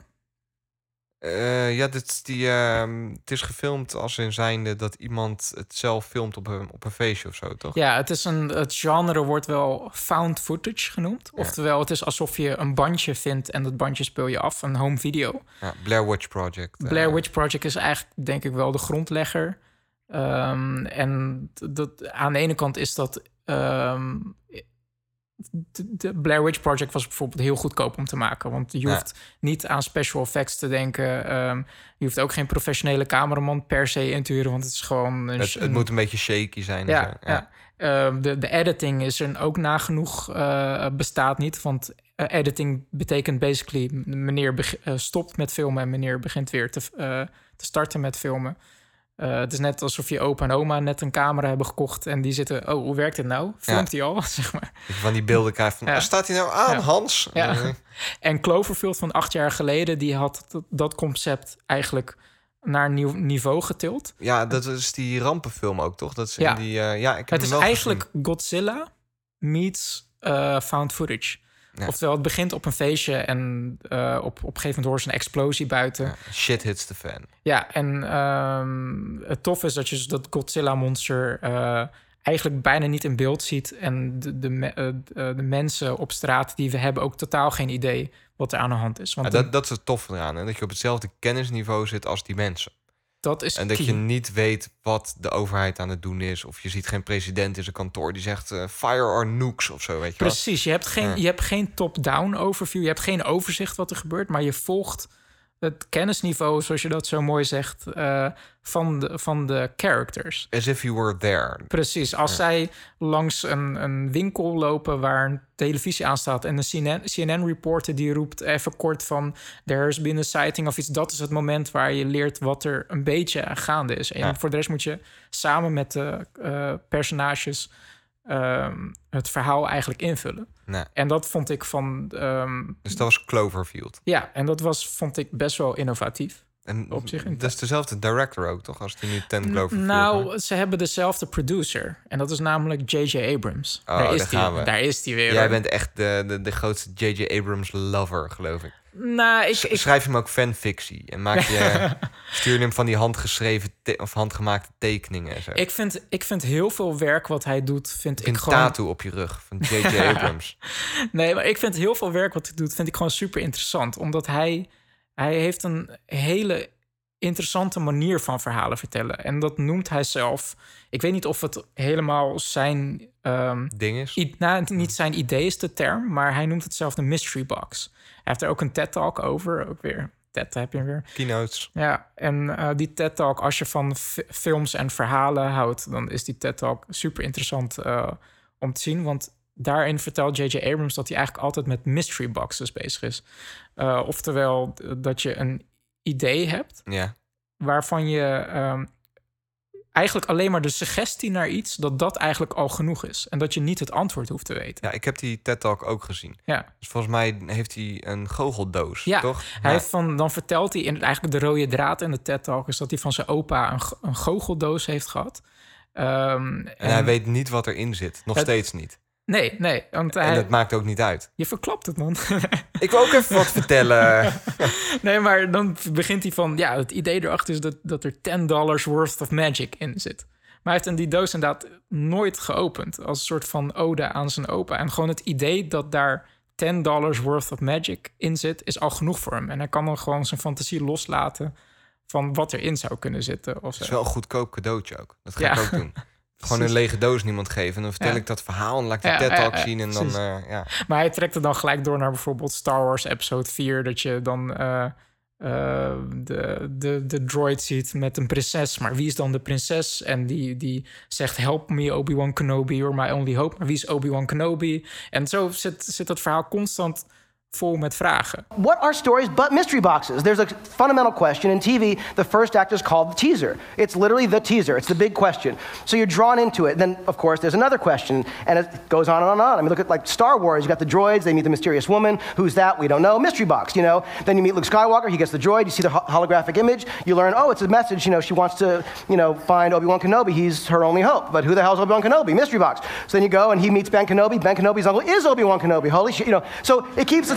Eh, ja, dit die, ehm, het is gefilmd als in zijnde dat iemand het zelf filmt op een, op een feestje of zo, toch? Ja, het, is een, het genre wordt wel found footage genoemd. Ja. Oftewel, het is alsof je een bandje vindt en dat bandje speel je af, een home video. Ja, Blair Witch Project. eh, Blair Witch Project is eigenlijk, denk ik, wel de grondlegger. Ehm, en dat, aan de ene kant is dat. ehm, de, Blair Witch Project was bijvoorbeeld heel goedkoop om te maken. Want je Ja. hoeft niet aan special effects te denken. Ehm, je hoeft ook geen professionele cameraman per se in te huren. Want het is gewoon. Een, Het, het een- moet een beetje shaky zijn. ja, zo. ja. De, de editing is er ook nagenoeg eh, bestaat niet. Want eh, editing betekent basically... meneer eh, stopt met filmen en meneer begint weer te, te starten met filmen. Eh, het is net alsof je opa en oma net een camera hebben gekocht... en die zitten, oh, hoe werkt dit nou? Filmt hij al, *laughs* zeg maar. Van die beelden krijgt van, Ja. "Ah, staat hij nou aan, Ja. Hans? Ja. *laughs* En Cloverfield van acht jaar geleden... die had dat, concept eigenlijk naar een nieuw niveau getild. ja, dat is die rampenfilm ook, toch? Dat is in die, eh, ja, ik heb Het is eigenlijk Godzilla meets eh, found footage. Ja. Oftewel, het begint op een feestje en eh, op, op een gegeven moment hoor ze een explosie buiten. Ja, Ja, shit hits the fan. en ehm, het tof is dat je dus dat Godzilla-monster eh, eigenlijk bijna niet in beeld ziet. En de, de, me- eh, de, de mensen op straat, die we hebben ook totaal geen idee wat er aan de hand is. Want Ja, dat, dat is het tof eraan. Hè? Dat je op hetzelfde kennisniveau zit als die mensen. Dat is En dat key. je niet weet wat de overheid aan het doen is. Of je ziet geen president in zijn kantoor die zegt eh, fire or nukes of zo, weet je. Precies, je hebt geen, Ja. je hebt geen top-down overview. Je hebt geen overzicht wat er gebeurt, maar je volgt het kennisniveau, zoals je dat zo mooi zegt, eh, van, de, van de characters. As if you were there. Precies, als zij langs een, een winkel lopen waar een televisie aan staat en een CNN-reporter die roept even kort van there's been a sighting of iets, dat is het moment waar je leert wat er een beetje gaande is. En voor de rest moet je samen met de eh, personages ehm, het verhaal eigenlijk invullen. Nou, En dat vond ik van. ehm, dus dat was Cloverfield. ja, en dat was, vond ik best wel innovatief. En Op zich dat is dezelfde director ook, toch? Als die nu Ten Cloverfield nou, maakt. ze hebben dezelfde producer. En dat is namelijk J.J. Abrams. Oh, daar, is die, we. daar is die weer. Jij bent echt de, de, de grootste J.J. Abrams lover, geloof ik. Nou, ik, ik, Schrijf hem ook fanfictie. En maak je, *laughs* stuur je hem van die handgeschreven of handgemaakte tekeningen en zo. ik, vind, ik vind heel veel werk wat hij doet, vind een ik gewoon. tattoo op je rug van J.J. *laughs* Abrams. Nee, maar ik vind heel veel werk wat hij doet, vind ik gewoon super interessant. Omdat hij, hij heeft een hele interessante manier van verhalen vertellen. En dat noemt hij zelf. Ik weet niet of het helemaal zijn ehm, Ding is. I- nou, niet zijn idee is de term, maar hij noemt het zelf de mystery box. Hij heeft er ook een TED-talk over, ook weer. TED heb je weer. Keynotes. Ja, en eh, die TED-talk, als je van fi- films en verhalen houdt... dan is die TED-talk super interessant eh, om te zien. Want daarin vertelt J.J. Abrams dat hij eigenlijk altijd met mystery boxes bezig is. Eh, oftewel, dat je een idee hebt Ja. waarvan je ehm, eigenlijk alleen maar de suggestie naar iets... dat dat eigenlijk al genoeg is. En dat je niet het antwoord hoeft te weten. ja, ik heb die TED-talk ook gezien. Ja. Dus volgens mij heeft hij een goocheldoos, Ja, toch? Hij Ja. heeft van, dan vertelt hij, en eigenlijk de rode draad in de TED-talk... is dat hij van zijn opa een, een goocheldoos heeft gehad. Ehm, En hij weet niet wat erin zit. Nog Het- steeds niet. Nee, nee, want En hij, dat maakt ook niet uit. je verklapt het, man. *laughs* Ik wil ook even wat vertellen. *laughs* nee, maar dan begint hij van... Ja, het idee erachter is dat, dat er 10 dollars worth of magic in zit. Maar hij heeft dan die doos inderdaad nooit geopend... als een soort van ode aan zijn opa. En gewoon het idee dat daar 10 dollars worth of magic in zit... is al genoeg voor hem. En hij kan dan gewoon zijn fantasie loslaten... van wat erin zou kunnen zitten. Of Het is zo. wel een goedkoop cadeautje ook. Dat ga Ja. ik ook doen. *laughs* Gewoon een lege doos niemand geven. En dan vertel Ja. ik dat verhaal en laat ik de Ja, zien. En dan, eh, ja. Maar hij trekt het dan gelijk door naar bijvoorbeeld Star Wars Episode 4. Dat je dan eh, eh, de, de, de droid ziet met een prinses. Maar wie is dan de prinses? En die, die zegt: Help me, Obi-Wan Kenobi, you're my only hope. Maar wie is Obi-Wan Kenobi? En zo zit, zit dat verhaal constant vol met vragen. What are stories but mystery boxes? There's a fundamental question. In TV, the first act is called the teaser. It's literally the teaser, it's the big question. So you're drawn into it. Then, of course, there's another question, and it goes on and on and on. I mean, look at like Star Wars. You got the droids, they meet the mysterious woman. Who's that? We don't know. Mystery box, you know. Then you meet Luke Skywalker, he gets the droid, you see the ho- holographic image, you learn, oh, it's a message, you know, she wants to, you know, find Obi Wan Kenobi. He's her only hope. But who the hell is Obi Wan Kenobi? Mystery box. So then you go and he meets Ben Kenobi. Ben Kenobi's uncle is Obi Wan Kenobi. Holy shit, you know. So it keeps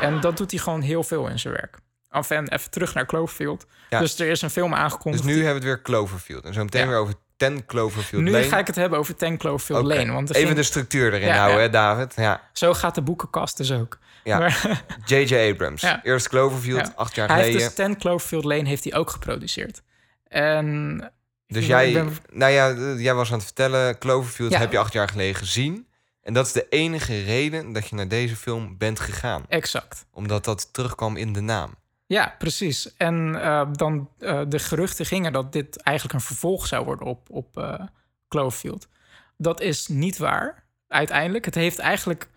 En dat doet hij gewoon heel veel in zijn werk. Enfin, even terug naar Cloverfield. Ja. Dus er is een film Dus aangekondigd. nu hebben we het weer Cloverfield. En zo meteen Ja. weer over 10 Cloverfield Nu Lane. ga ik het hebben over 10 Cloverfield. Lane. Want Even de structuur erin houden, hè, David? Ja. Zo gaat de boekenkast dus ook. Ja. J.J. *laughs* Abrams. Ja. Eerst Cloverfield, acht jaar hij geleden. heeft dus 10 Cloverfield Lane heeft hij ook geproduceerd. En Dus jij, ben- nou ja, eh, jij was aan het vertellen, Cloverfield Ja. heb je acht jaar geleden gezien. En dat is de enige reden dat je naar deze film bent gegaan. exact. Omdat dat terugkwam in de naam. Ja, precies. En eh, dan eh, de geruchten gingen dat dit eigenlijk een vervolg zou worden op, op eh, Cloverfield. Dat is niet waar, uiteindelijk. Het heeft eigenlijk...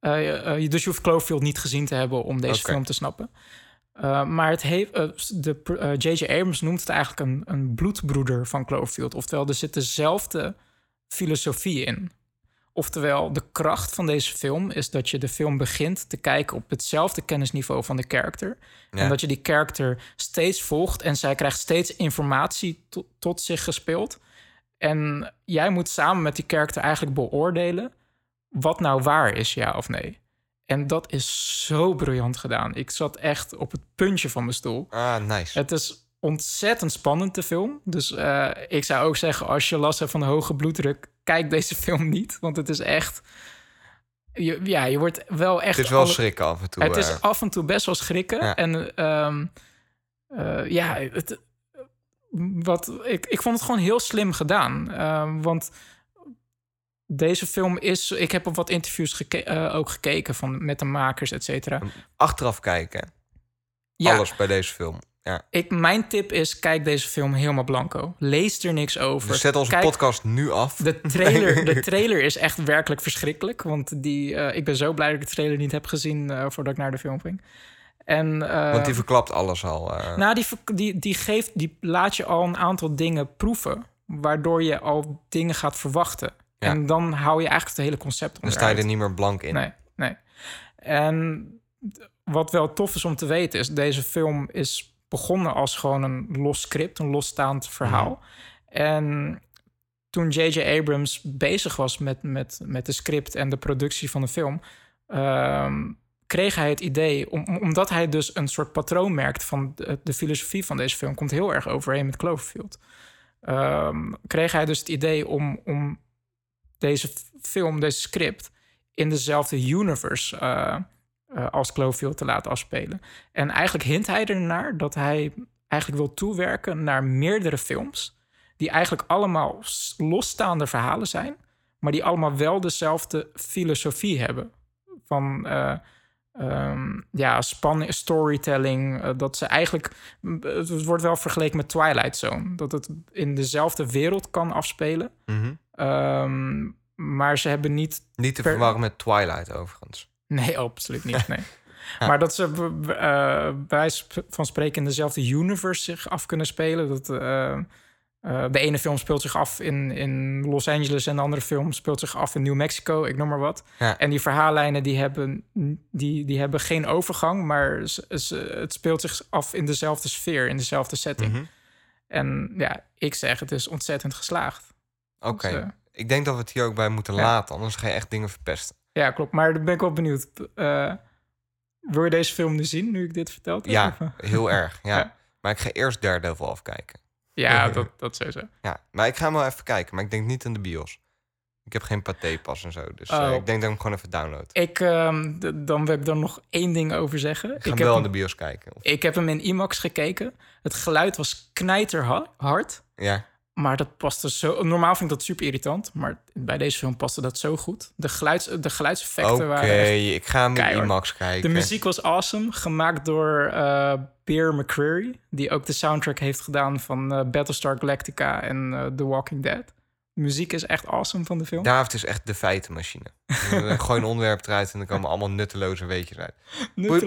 dus je hoeft Cloverfield niet gezien te hebben om deze film te snappen. Maar het heeft, de J.J. Abrams noemt het eigenlijk een, een bloedbroeder van Cloverfield. Oftewel, er zit dezelfde filosofie in. Oftewel, de kracht van deze film is dat je de film begint te kijken op hetzelfde kennisniveau van de character. Ja. En dat je die character steeds volgt en zij krijgt steeds informatie to- tot zich gespeeld. En jij moet samen met die character eigenlijk beoordelen wat nou waar is, ja of nee. En dat is zo briljant gedaan. Ik zat echt op het puntje van mijn stoel. Ah, nice. Het is ontzettend spannend, de film. Dus eh, ik zou ook zeggen, als je last hebt van hoge bloeddruk... kijk deze *laughs* film niet, want het is echt... Je, ja, je wordt wel echt... Het is wel alle- schrikken af en toe. Het eh. is af en toe best wel schrikken. Ja. En ehm, eh, ja, het, wat, ik, ik vond het gewoon heel slim gedaan. Ehm, want deze film is... Ik heb op wat interviews geke- eh, ook gekeken van, met de makers, et cetera. Achteraf kijken. Ja, Alles bij deze film. Ja. ik, mijn tip is, kijk deze film helemaal blanco. Lees er niks over. Dus zet onze Kijk- podcast nu af. De trailer, *laughs* de trailer is echt werkelijk verschrikkelijk. Want die, eh, ik ben zo blij dat ik de trailer niet heb gezien eh, voordat ik naar de film ging. En, eh, Want die verklapt alles al. nou, die, die, die, geeft, die laat je al een aantal dingen proeven. Waardoor je al dingen gaat verwachten. Ja. En dan hou je eigenlijk het hele concept dan sta je er niet meer blank in. Nee, nee. En wat wel tof is om te weten is... deze film is begonnen als gewoon een los script, een losstaand verhaal. Mhm. En toen J.J. Abrams bezig was met, met, met de script en de productie van de film... ehm, kreeg hij het idee, om, omdat hij dus een soort patroon merkt... van de, de filosofie van deze film, komt heel erg overeen met Cloverfield... ehm, kreeg hij dus het idee om, om deze film, deze script in dezelfde universe eh, eh, als Cloverfield te laten afspelen. En eigenlijk hint hij ernaar dat hij eigenlijk wil toewerken naar meerdere films die eigenlijk allemaal losstaande verhalen zijn, maar die allemaal wel dezelfde filosofie hebben van eh, ehm, ja spanning, storytelling. eh, dat ze eigenlijk het wordt wel vergeleken met Twilight Zone, dat het in dezelfde wereld kan afspelen. Mhm. Ehm, maar ze hebben niet Niet te Per- verwarren met Twilight, overigens. Nee, absoluut niet. Nee. *laughs* Maar dat ze b- b- eh, bij sp- van spreken in dezelfde universe zich af kunnen spelen. Dat, eh, eh, de ene film speelt zich af in, in Los Angeles en de andere film speelt zich af in New Mexico, ik noem maar wat. Ja. En die verhaallijnen die hebben, die, die hebben geen overgang, maar ze- het speelt zich af in dezelfde sfeer, in dezelfde setting. Mhm. En ja, ik zeg, het is ontzettend geslaagd. Oké. Dus, Ik denk dat we het hier ook bij moeten Ja. laten, anders ga je echt dingen verpesten. Ja, klopt. Maar dan ben ik wel benieuwd. Eh, wil je deze film nu zien, nu ik dit verteld heb? Ja, heel *laughs* erg. Ja. Ja. Maar ik ga eerst Daredevil afkijken. Ja, *laughs* dat, dat sowieso. Ja, maar ik ga hem wel even kijken, maar ik denk niet in de bios. Ik heb geen paté-pas en zo, dus eh, Oh. ik denk dat ik hem gewoon even download. Ik, ehm, dan wil ik er nog één ding over zeggen. Ik ga wel in de bios kijken. Of- ik heb hem in IMAX gekeken. Het geluid was knijterhard. Ja, Maar dat paste zo... Normaal vind ik dat super irritant. Maar bij deze film paste dat zo goed. De, geluids, de geluidseffecten Oké, waren echt ik ga keihard. IMAX kijken. De muziek was awesome, gemaakt door eh Bear McCreary, die ook de soundtrack heeft gedaan van eh, Battlestar Galactica en eh, The Walking Dead. Muziek is echt awesome van de film. David is echt de feitenmachine. *laughs* Gooi een onderwerp eruit en er komen allemaal nutteloze weetjes uit.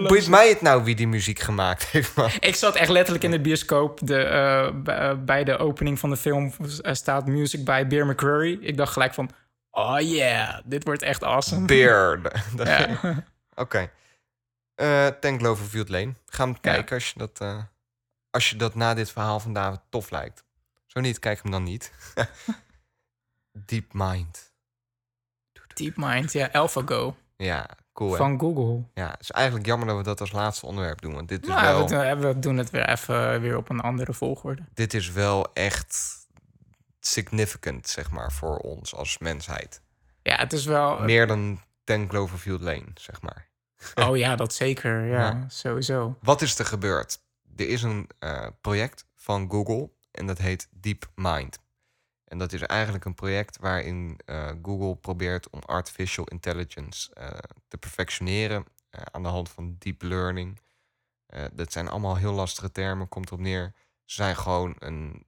Boeit mij het nou wie die muziek gemaakt heeft, man? Ik zat echt letterlijk in de bioscoop. De, eh, eh, bij de opening van de film eh, staat music bij Bear McCreary. Ik dacht gelijk van, oh yeah, dit wordt echt awesome. Beer. *laughs* *laughs* Ja. Oké. Eh Ten Cloverfield Lane. Ga hem kijken als je, dat, als je dat na dit verhaal van David tof lijkt. Zo niet, kijk hem dan niet. Deep Mind. DeepMind, ja, AlphaGo Ja, cool hè? van Google. Ja, het is eigenlijk jammer dat we dat als laatste onderwerp doen. Want dit is, Nou, wel, we, doen- we doen het weer even weer op een andere volgorde. dit is wel echt significant, zeg maar, voor ons als mensheid. Ja, het is wel... Meer dan Ten Cloverfield Lane, zeg maar. *laughs* Oh ja, dat zeker. Ja, Ja. sowieso. Wat is er gebeurd? Er is een eh, project van Google en dat heet DeepMind. En dat is eigenlijk een project waarin eh, Google probeert om artificial intelligence eh, te perfectioneren eh, aan de hand van deep learning. Dat zijn allemaal heel lastige termen, komt erop neer. Ze zijn gewoon een,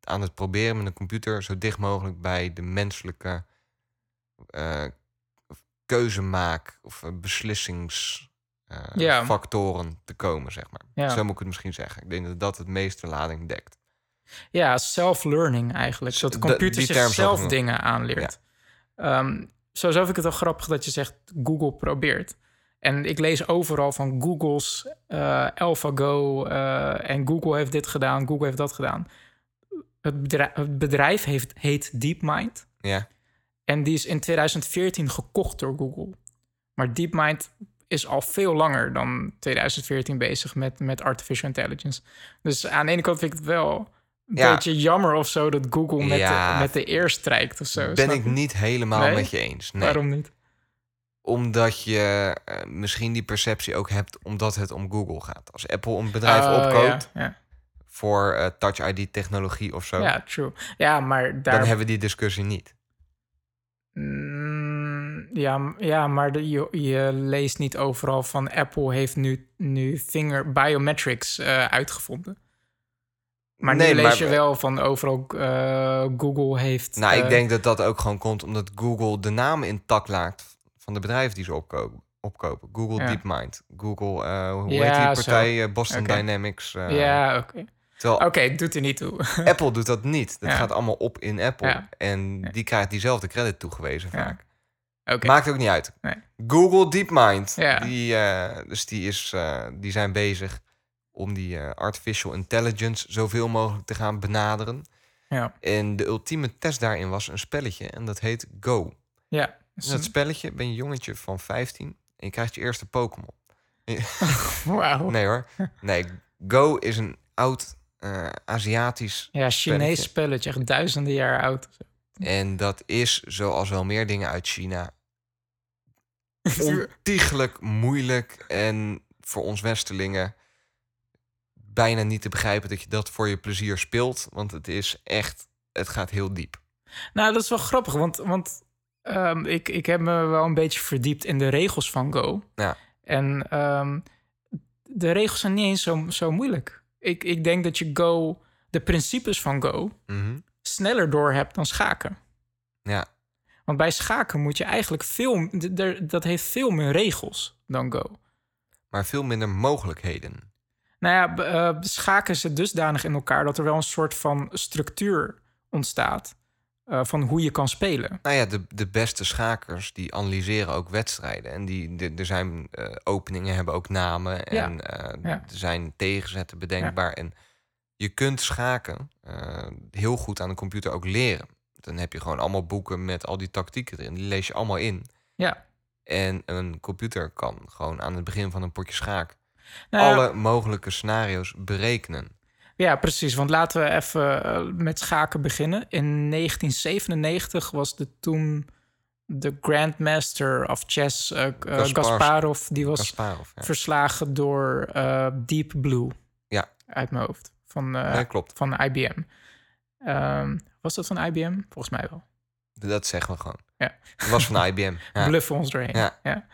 aan het proberen met een computer zo dicht mogelijk bij de menselijke keuzemaak of beslissingsfactoren Ja. te komen, zeg maar. Ja. Zo moet ik het misschien zeggen. Ik denk dat dat het meeste lading dekt. Ja, self-learning eigenlijk. Dat de computer zichzelf dingen aanleert. Ehm, sowieso vind ik het wel grappig dat je zegt Google probeert. En ik lees overal van Google's eh AlphaGo eh, en Google heeft dit gedaan, Google heeft dat gedaan. Het bedrijf, het bedrijf heeft, heet DeepMind Ja, en die is in 2014 gekocht door Google. Maar DeepMind is al veel langer dan 2014 bezig met, met artificial intelligence. Dus aan de ene kant vind ik het wel Ja. beetje jammer of zo dat Google met, Ja. de, met de eer strijkt of zo. ben ik niet helemaal Nee? met je eens. Nee. Waarom niet? Omdat je eh, misschien die perceptie ook hebt omdat het om Google gaat. Als Apple een bedrijf Oh, opkoopt Ja, ja. voor eh, Touch ID technologie of zo, ja, true. Ja, maar daar... dan hebben we die discussie niet. Mm, ja, ja, maar de, je, je leest niet overal van Apple heeft nu, nu finger biometrics eh, uitgevonden. Maar Nee, nu lees maar- je wel van overal eh, Google heeft... Nou, ik eh, denk dat dat ook gewoon komt omdat Google de namen intact laat van de bedrijven die ze opkopen. opkopen. Google Ja. DeepMind, Google, eh, hoe Ja, heet die partij? Boston. Dynamics. ja, oké. Terwijl Oké, doet er niet toe. *laughs* Apple doet dat niet. Dat Ja. gaat allemaal op in Apple. En die krijgt diezelfde credit toegewezen vaak. Oké. Maakt ook niet uit. Nee. Google DeepMind. Ja. Die, dus die, is, die zijn bezig om die eh, artificial intelligence zoveel mogelijk te gaan benaderen. Ja, En de ultieme test daarin was een spelletje en dat heet Go. ja. In dat spelletje ben je een jongetje van 15 en je krijgt je eerste Pokémon. *laughs* Wauw. Nee hoor. Nee, Go is een oud eh, Aziatisch Ja, Chinees spelletje. echt duizenden jaar oud. En dat is, zoals wel meer dingen uit China, *laughs* ontiegelijk moeilijk en voor ons Westerlingen bijna niet te begrijpen dat je dat voor je plezier speelt. Want het is echt, het gaat heel diep. Nou, dat is wel grappig, want, want ehm, ik, ik heb me wel een beetje verdiept in de regels van Go. Ja. En ehm, de regels zijn niet eens zo, zo moeilijk. Ik, ik denk dat je Go, de principes van Go, Mhm. sneller door hebt dan schaken. Ja, Want bij schaken moet je eigenlijk veel, dat heeft veel meer regels dan Go. maar veel minder mogelijkheden. Nou ja, eh, schaken zit dusdanig in elkaar dat er wel een soort van structuur ontstaat eh, van hoe je kan spelen. Nou ja, de, de beste schakers die analyseren ook wedstrijden. En die, de- er zijn eh, openingen, hebben ook namen. En Ja. er zijn tegenzetten bedenkbaar. En je kunt schaken heel goed aan de computer ook leren. Dan heb je gewoon allemaal boeken met al die tactieken erin. Die lees je allemaal in. Ja. En een computer kan gewoon aan het begin van een potje schaak... Nou alle mogelijke scenario's berekenen. Ja, precies. Want laten we even eh, met schaken beginnen. In 1997 was de toen de Grandmaster of Chess, eh, eh, Kasparov, die was Kasparov, ja. verslagen door eh, Deep Blue. Ja. Uit mijn hoofd. Van, eh, Nee, klopt. van IBM. Ehm, was dat van IBM? Volgens mij wel. Dat zeggen we gewoon. Ja. Het was van IBM. Ja. *laughs* Bluffen ons doorheen. Ja.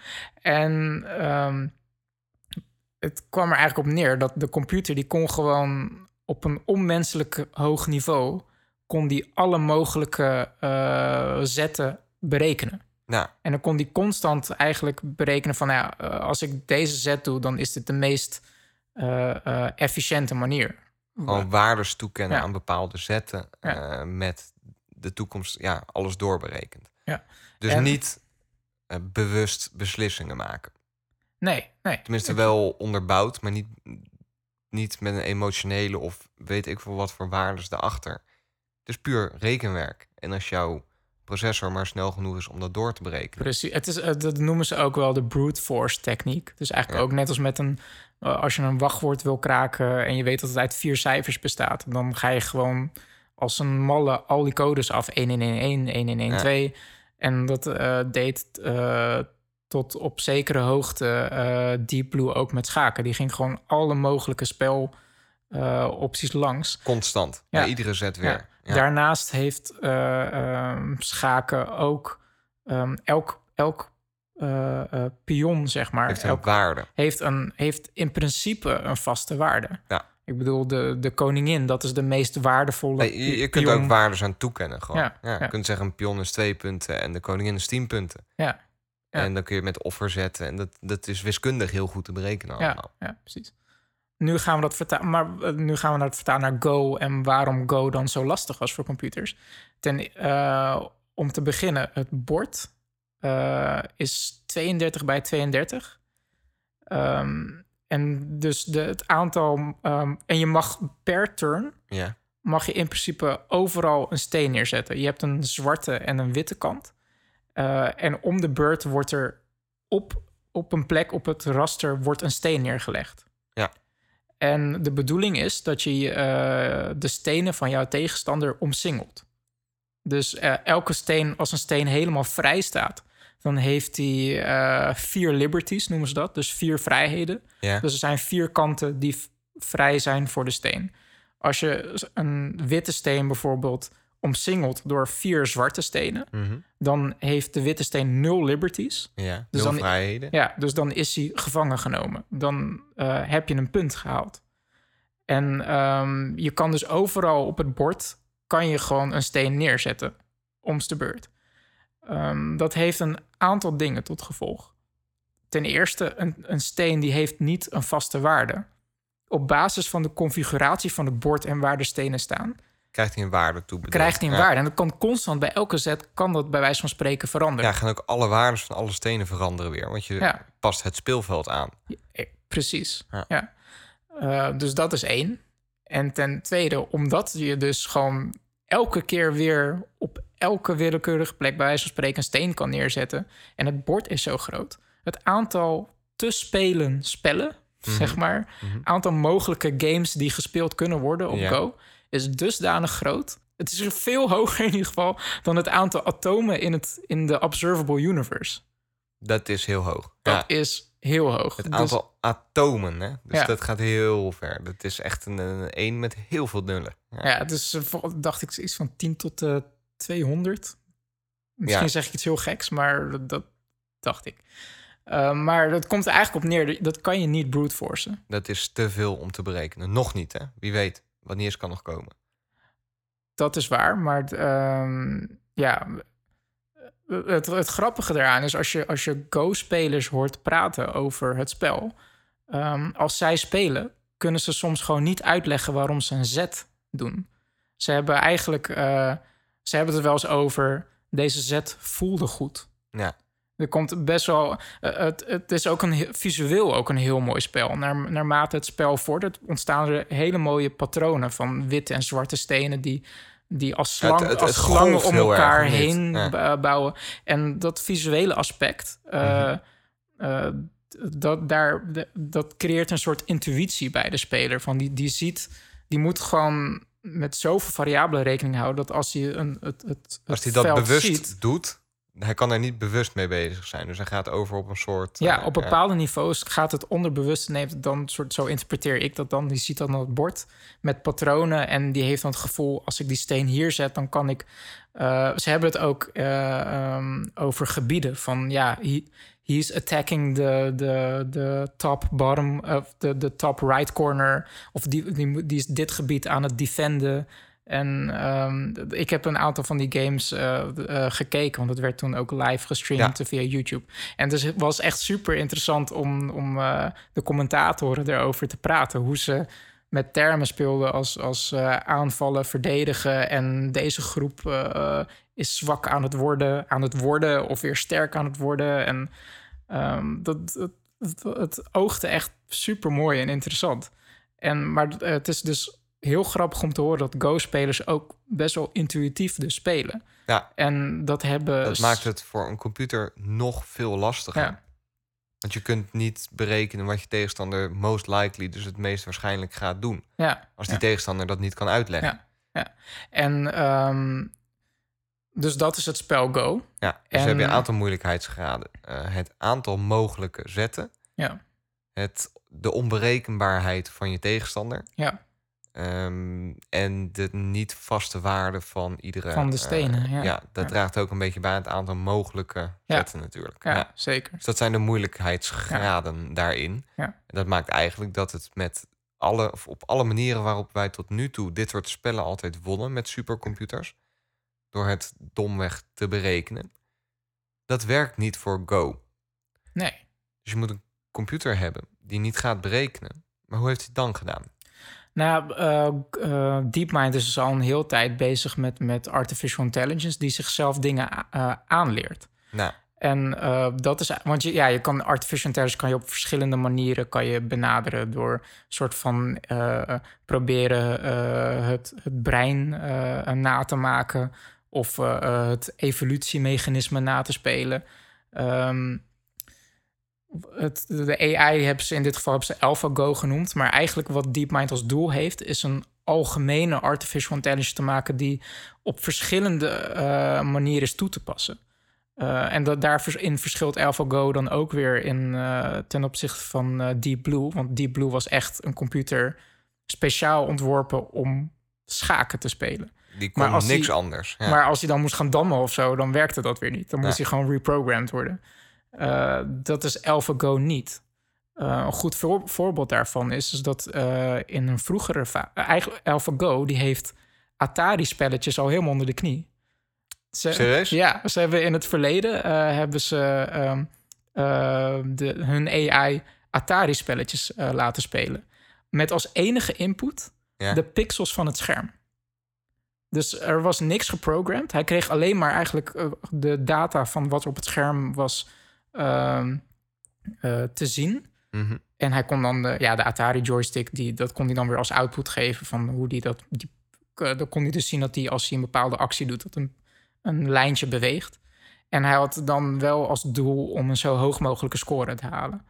En ehm, het kwam er eigenlijk op neer dat de computer die kon gewoon op een onmenselijk hoog niveau kon die alle mogelijke eh, zetten berekenen. Nou, En dan kon die constant eigenlijk berekenen van, nou ja, eh, als ik deze zet doe, dan is dit de meest eh, efficiënte manier. gewoon waardes toekennen Ja. aan bepaalde zetten Ja. met de toekomst, ja, alles doorberekend. Ja. Dus En- niet bewust beslissingen maken. Nee, nee. Tenminste wel onderbouwd, maar niet, niet met een emotionele of weet ik veel wat voor waardes daarachter. Het is puur rekenwerk. En als jouw processor maar snel genoeg is om dat door te berekenen. Precies. Het is, eh, dat noemen ze ook wel de brute force techniek. Dus eigenlijk Ja. ook net als met een... eh, als je een wachtwoord wil kraken en je weet dat het uit vier cijfers bestaat... dan ga je gewoon als een malle al die codes af. 1111, 1112. En dat eh, deed tot op zekere hoogte eh, Deep Blue ook met schaken. Die ging gewoon alle mogelijke spelopties langs. Constant. Ja. Bij iedere zet weer. Ja. Daarnaast heeft eh, ehm, schaken ook ehm, elk, elk eh, eh, pion, zeg maar, Heeft een elk, waarde. heeft, een, heeft in principe een vaste waarde. Ja. Ik bedoel, de, de koningin, dat is de meest waardevolle. Nee, je, kunt ook waardes aan toekennen. Gewoon. Ja, Ja, je ja. kunt zeggen een pion is twee punten en de koningin is tien punten. Ja, Ja. En dan kun je met offer zetten. En dat, dat is wiskundig heel goed te berekenen Ja, allemaal. ja, precies. Nu gaan we dat vertalen, maar eh, nu gaan we naar het vertalen naar Go en waarom Go dan zo lastig was voor computers. Ten, eh, om te beginnen, het bord eh, is 32 bij 32. Ehm, en dus de, het aantal. ehm, en je mag per turn Ja. mag je in principe overal een steen neerzetten. Je hebt een zwarte en een witte kant. Eh, en om de beurt wordt er op, op een plek op het raster wordt een steen neergelegd. Ja. En de bedoeling is dat je eh, de stenen van jouw tegenstander omsingelt. Dus eh, elke steen, als een steen helemaal vrij staat, dan heeft hij vier liberties, noemen ze dat. Dus vier vrijheden. Ja. Dus er zijn vier kanten die vrij zijn voor de steen. Als je een witte steen bijvoorbeeld omsingelt door vier zwarte stenen, Mhm. dan heeft de witte steen nul liberties. ja. Dus Nul dan- vrijheden. Ja, dus dan is hij gevangen genomen. Dan eh, heb je een punt gehaald. En ehm, je kan dus overal op het bord kan je gewoon een steen neerzetten, om's de beurt. Ehm, dat heeft een aantal dingen tot gevolg. Ten eerste, een, een steen die heeft niet een vaste waarde. Op basis van de configuratie van het bord en waar de stenen staan, Krijgt hij een waarde toe. krijgt hij een Ja. waarde. En dat kan constant bij elke zet, kan dat bij wijze van spreken veranderen. Ja, gaan ook alle waardes van alle stenen veranderen weer. Want je Ja. past het speelveld aan. Eh, Precies. Ja. Eh, dus dat is één. En ten tweede, omdat je dus gewoon elke keer weer op elke willekeurige plek, bij wijze van spreken, een steen kan neerzetten. En het bord is zo groot. Het aantal te spelen spellen, Mhm. zeg maar, aantal mogelijke games die gespeeld kunnen worden op. Go, is dusdanig groot. Het is veel hoger in ieder geval dan het aantal atomen in, het, in de observable universe. Dat is heel hoog. Dat ja. is heel hoog. Het Dus- aantal atomen, hè? Dus Ja. dat gaat heel ver. Dat is echt een, een een met heel veel nullen. Ja. Ja, dus dacht ik iets van 10 tot eh 200. Misschien zeg ik iets heel geks, maar dat, dat dacht ik. Eh, maar dat komt er eigenlijk op neer. Dat kan je niet brute forcen. Dat is te veel om te berekenen. Nog niet, hè? Wie weet. Niet eens kan nog komen. Dat is waar. Maar ehm, ja, het, het grappige daaraan is als je, als je Go-spelers hoort praten over het spel. ehm, als zij spelen, kunnen ze soms gewoon niet uitleggen waarom ze een zet doen. Ze hebben eigenlijk, eh, ze hebben het er wel eens over. Deze zet voelde goed. Ja. Er komt best wel. eh, het, het is ook een visueel ook een heel mooi spel. Naar, naarmate het spel vordert, ontstaan er hele mooie patronen van witte en zwarte stenen die, die als, het- slang, het- als slangen om erg, elkaar heen Ja. bouwen. En dat visuele aspect, eh, Mhm. eh, dat, daar, dat creëert een soort intuïtie bij de speler. Van die, die ziet, die moet gewoon met zoveel variabelen rekening houden dat als hij een, het, het, Als hij dat bewust ziet, doet, hij kan er niet bewust mee bezig zijn. Dus hij gaat over op een soort... Ja, eh, op bepaalde niveaus gaat het onderbewust, neemt dan soort, zo interpreteer ik dat dan. Die ziet dan het bord met patronen en die heeft dan het gevoel, als ik die steen hier zet, dan kan ik. eh, ze hebben het ook eh, ehm, over gebieden van ja, he, he's attacking the, the, the top bottom of the, the top right corner of die, die, moet- die is dit gebied aan het defenden. En ehm, ik heb een aantal van die games eh, eh, gekeken, want het werd toen ook live gestreamd via YouTube. En dus het was echt super interessant om, om eh, de commentatoren erover te praten. Hoe ze met termen speelden als, als aanvallen, verdedigen. En deze groep is zwak aan het, worden, aan het worden of weer sterk aan het worden. En ehm, dat, het, het, het oogde echt super mooi en interessant. En, maar het is dus heel grappig om te horen dat Go-spelers ook best wel intuïtief dus spelen. Ja. En dat hebben... Dat maakt het voor een computer nog veel lastiger. Ja. Want je kunt niet berekenen wat je tegenstander most likely, dus het meest waarschijnlijk gaat doen. Ja, Als die ja. tegenstander dat niet kan uitleggen. Ja, ja. En ehm, dus dat is het spel Go. Ja, dus En- heb je een aantal moeilijkheidsgraden. Eh, het aantal mogelijke zetten. Ja, Het, de onberekenbaarheid van je tegenstander. ja, ehm, en de niet vaste waarde van iedere... Van de eh, stenen, ja. dat Ja. draagt ook een beetje bij aan het aantal mogelijke Ja. zetten natuurlijk. ja, Ja. zeker. Dus dat zijn de moeilijkheidsgraden daarin. Ja. En dat maakt eigenlijk dat het met alle, of op alle manieren waarop wij tot nu toe dit soort spellen altijd wonnen met supercomputers, door het domweg te berekenen, dat werkt niet voor Go. Nee. Dus je moet een computer hebben die niet gaat berekenen. Maar hoe heeft hij het dan gedaan? Nou, eh, eh, DeepMind is dus al een heel tijd bezig met, met artificial intelligence... die zichzelf dingen eh, aanleert. Nou, En dat is, want je, ja, je kan artificial intelligence kan je op verschillende manieren kan je benaderen door een soort van proberen het, het brein na te maken of het evolutiemechanisme na te spelen. Ehm, het, de AI hebben ze in dit geval hebben ze AlphaGo genoemd, maar eigenlijk wat DeepMind als doel heeft is een algemene artificial intelligence te maken die op verschillende eh, manieren is toe te passen. Uh, en dat, daarin verschilt AlphaGo dan ook weer in, uh, ten opzichte van Deep Blue. Want Deep Blue was echt een computer speciaal ontworpen om schaken te spelen. die kon als niks die- anders. Ja. Maar als hij dan moest gaan dammen of zo, dan werkte dat weer niet. Dan moest Ja. hij gewoon reprogrammed worden. Uh, dat is AlphaGo niet. Uh, een goed voor- voorbeeld daarvan is, is dat uh, in een vroegere... eigenlijk AlphaGo, die heeft Atari-spelletjes al helemaal onder de knie. Ze, Serieus? Ja, ze hebben in het verleden eh, hebben ze ehm, eh, de, hun AI Atari-spelletjes eh, laten spelen. Met als enige input Ja. de pixels van het scherm. Dus er was niks geprogramd. Hij kreeg alleen maar eigenlijk eh, de data van wat er op het scherm was eh, te zien. Mhm. En hij kon dan de, ja, de Atari joystick, die, dat kon hij dan weer als output geven van hoe die dat. Die, eh, dan kon hij dus zien dat hij als hij een bepaalde actie doet, dat een, een lijntje beweegt. En hij had dan wel als doel om een zo hoog mogelijke score te halen.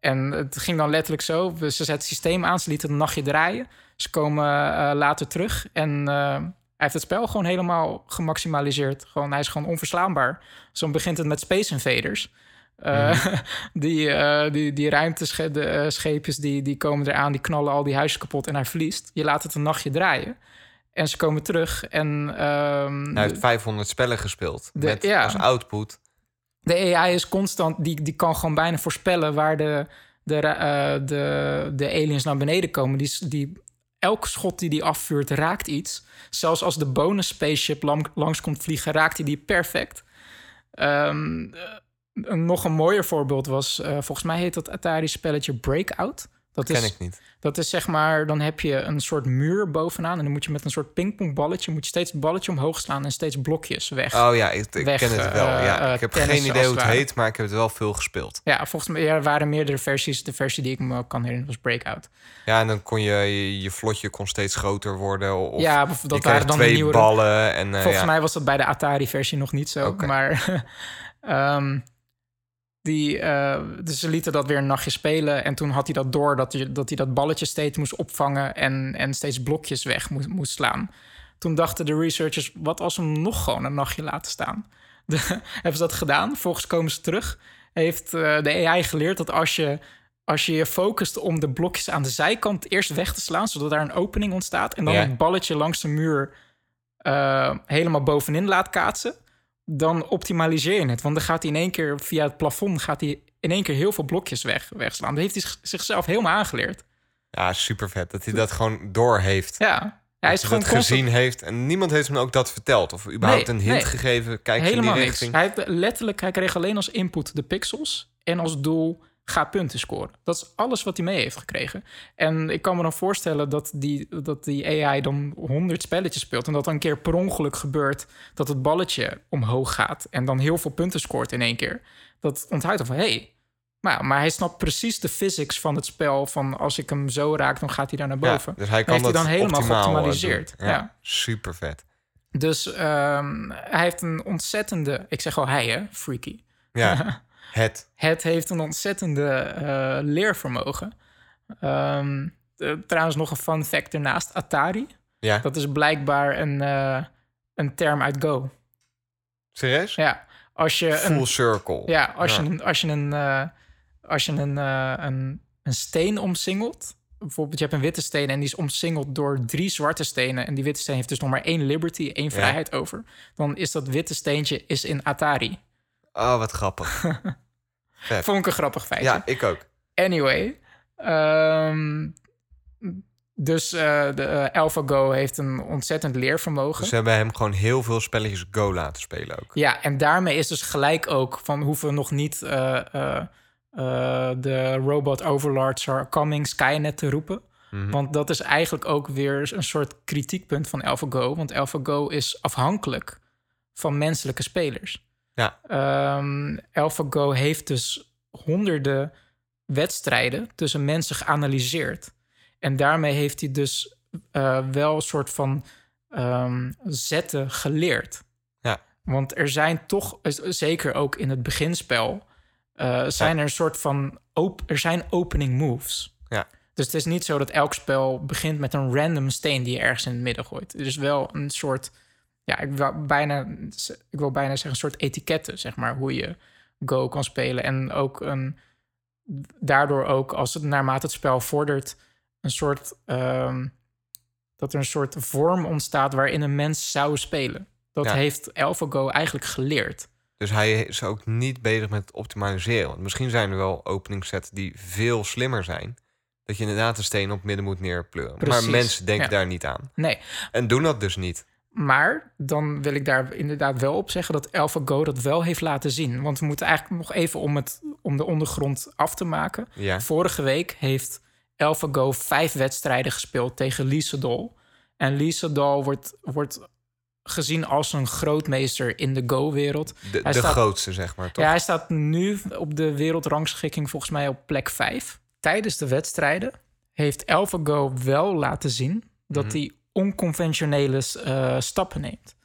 En het ging dan letterlijk zo: ze zetten het systeem aan, ze lieten het een nachtje draaien. Ze komen eh, later terug en eh, hij heeft het spel gewoon helemaal gemaximaliseerd. Gewoon, hij is gewoon onverslaanbaar. Zo begint het met Space Invaders. Uh, *laughs* die, uh, die, die ruimtescheepjes die, die komen eraan, die knallen al die huizen kapot en hij verliest. Je laat het een nachtje draaien. En ze komen terug en... ehm, Hij heeft 500 spellen gespeeld. De- met ja. als output. de AI is constant, die, die kan gewoon bijna voorspellen waar de, de, eh, de, de aliens naar beneden komen. Die, die, elk schot die die afvuurt raakt iets. Zelfs als de bonus spaceship lang, langs komt vliegen, raakt hij die perfect. Ehm, eh, een nog een mooier voorbeeld was, eh, volgens mij heet dat Atari-spelletje Breakout. Dat Ken is, ik niet. dat is zeg maar, dan heb je een soort muur bovenaan en dan moet je met een soort pingpongballetje, moet je steeds het balletje omhoog slaan en steeds blokjes weg. Oh ja, ik, ik Weg, ken het wel. eh, ja. eh, ik heb geen idee hoe het heet, maar ik heb het wel veel gespeeld. Ja, volgens mij er waren meerdere versies. De versie die ik me kan herinneren was Breakout. Ja, en dan kon je, je, je vlotje kon steeds groter worden. Of ja, dat waren dan twee de nieuwe. ballen. En, Volgens ja. mij was dat bij de Atari-versie nog niet zo. Maar *laughs* ehm, die, eh, dus ze lieten dat weer een nachtje spelen. En toen had hij dat door dat hij dat, hij dat balletje steeds moest opvangen en, en steeds blokjes weg moest, moest slaan. Toen dachten de researchers, wat als we hem nog gewoon een nachtje laten staan? *laughs* de, hebben ze dat gedaan. Volgens komen ze terug. Heeft eh, de AI geleerd dat als je, als je je focust om de blokjes aan de zijkant eerst weg te slaan, zodat daar een opening ontstaat, en dan Ja. het balletje langs de muur eh, helemaal bovenin laat kaatsen, dan optimaliseer je het. Want dan gaat hij in één keer via het plafond gaat hij in één keer heel veel blokjes weg, wegslaan. Dat heeft hij zich- zichzelf helemaal aangeleerd. Ja, super vet. Dat hij dat gewoon door heeft. Ja, hij is dat gewoon hij dat constant- gezien heeft. En niemand heeft hem ook dat verteld. Of überhaupt Nee, een hint nee. gegeven. Kijk eens in Helemaal die niks. richting. Hij heeft letterlijk, hij kreeg alleen als input de pixels en als doel ga punten scoren. Dat is alles wat hij mee heeft gekregen. En ik kan me dan voorstellen dat die, dat die AI dan honderd spelletjes speelt en dat dan een keer per ongeluk gebeurt dat het balletje omhoog gaat en dan heel veel punten scoort in één keer. Dat onthoudt dan van hé. Hey, maar, maar hij snapt precies de physics van het spel. Van als ik hem zo raak, dan gaat hij daar naar boven. Ja, dus hij kan heeft hij dat dan helemaal eh, geoptimaliseerd. Ja, super vet. Dus ehm, hij heeft een ontzettende... Ik zeg al hij, hè? Freaky. Ja, *laughs* het. Het heeft een ontzettende eh, leervermogen. Ehm, eh, trouwens, nog een fun fact ernaast. Atari. Ja, Dat is blijkbaar een, eh, een term uit Go. serieus? Ja, als je Full een, circle. ja, als Ja. je een, als je een, als je een, een, een steen omsingelt... Bijvoorbeeld, je hebt een witte steen en die is omsingeld door drie zwarte stenen. En die witte steen heeft dus nog maar één liberty, één vrijheid over. Dan is dat witte steentje is in Atari. Oh, wat grappig. *laughs* Vet. Vond ik een grappig feitje. Ja, ik ook. Anyway. ehm, dus eh, de eh, AlphaGo heeft een ontzettend leervermogen. Dus ze hebben hem gewoon heel veel spelletjes Go laten spelen ook. Ja, en daarmee is dus gelijk ook van hoeven we nog niet eh, de robot overlords are coming Skynet te roepen. Mhm. Want dat is eigenlijk ook weer een soort kritiekpunt van AlphaGo. Want AlphaGo is afhankelijk van menselijke spelers. Ja. Ehm, AlphaGo heeft dus honderden wedstrijden tussen mensen geanalyseerd. En daarmee heeft hij dus eh, wel een soort van ehm, zetten geleerd. Ja. Want er zijn toch, zeker ook in het beginspel, eh, zijn er een soort van op, er zijn opening moves. Ja. Dus het is niet zo dat elk spel begint met een random steen die je ergens in het midden gooit. Er is wel een soort, ja, ik wil bijna, ik wil bijna zeggen, een soort etiketten, zeg maar, hoe je Go kan spelen. En ook een, daardoor ook, als het naarmate het spel vordert, een soort, ehm, dat er een soort vorm ontstaat waarin een mens zou spelen. Dat Ja. heeft AlphaGo eigenlijk geleerd. Dus hij is ook niet bezig met het optimaliseren. Want misschien zijn er wel openingssets die veel slimmer zijn. Dat je inderdaad een steen op midden moet neerpleuren. Precies, Maar mensen denken ja. daar niet aan. Nee, En doen dat dus niet. Maar dan wil ik daar inderdaad wel op zeggen dat AlphaGo dat wel heeft laten zien. Want we moeten eigenlijk nog even om, het, om de ondergrond af te maken. Ja. Vorige week heeft AlphaGo vijf wedstrijden gespeeld tegen Lee Sedol. En Lee Sedol wordt, wordt gezien als een grootmeester in de Go-wereld. De, de staat- grootste, zeg maar, toch? Ja, hij staat nu op de wereldrangschikking volgens mij op plek 5. Tijdens de wedstrijden heeft AlphaGo wel laten zien dat Mhm. hij onconventionele eh, stappen neemt.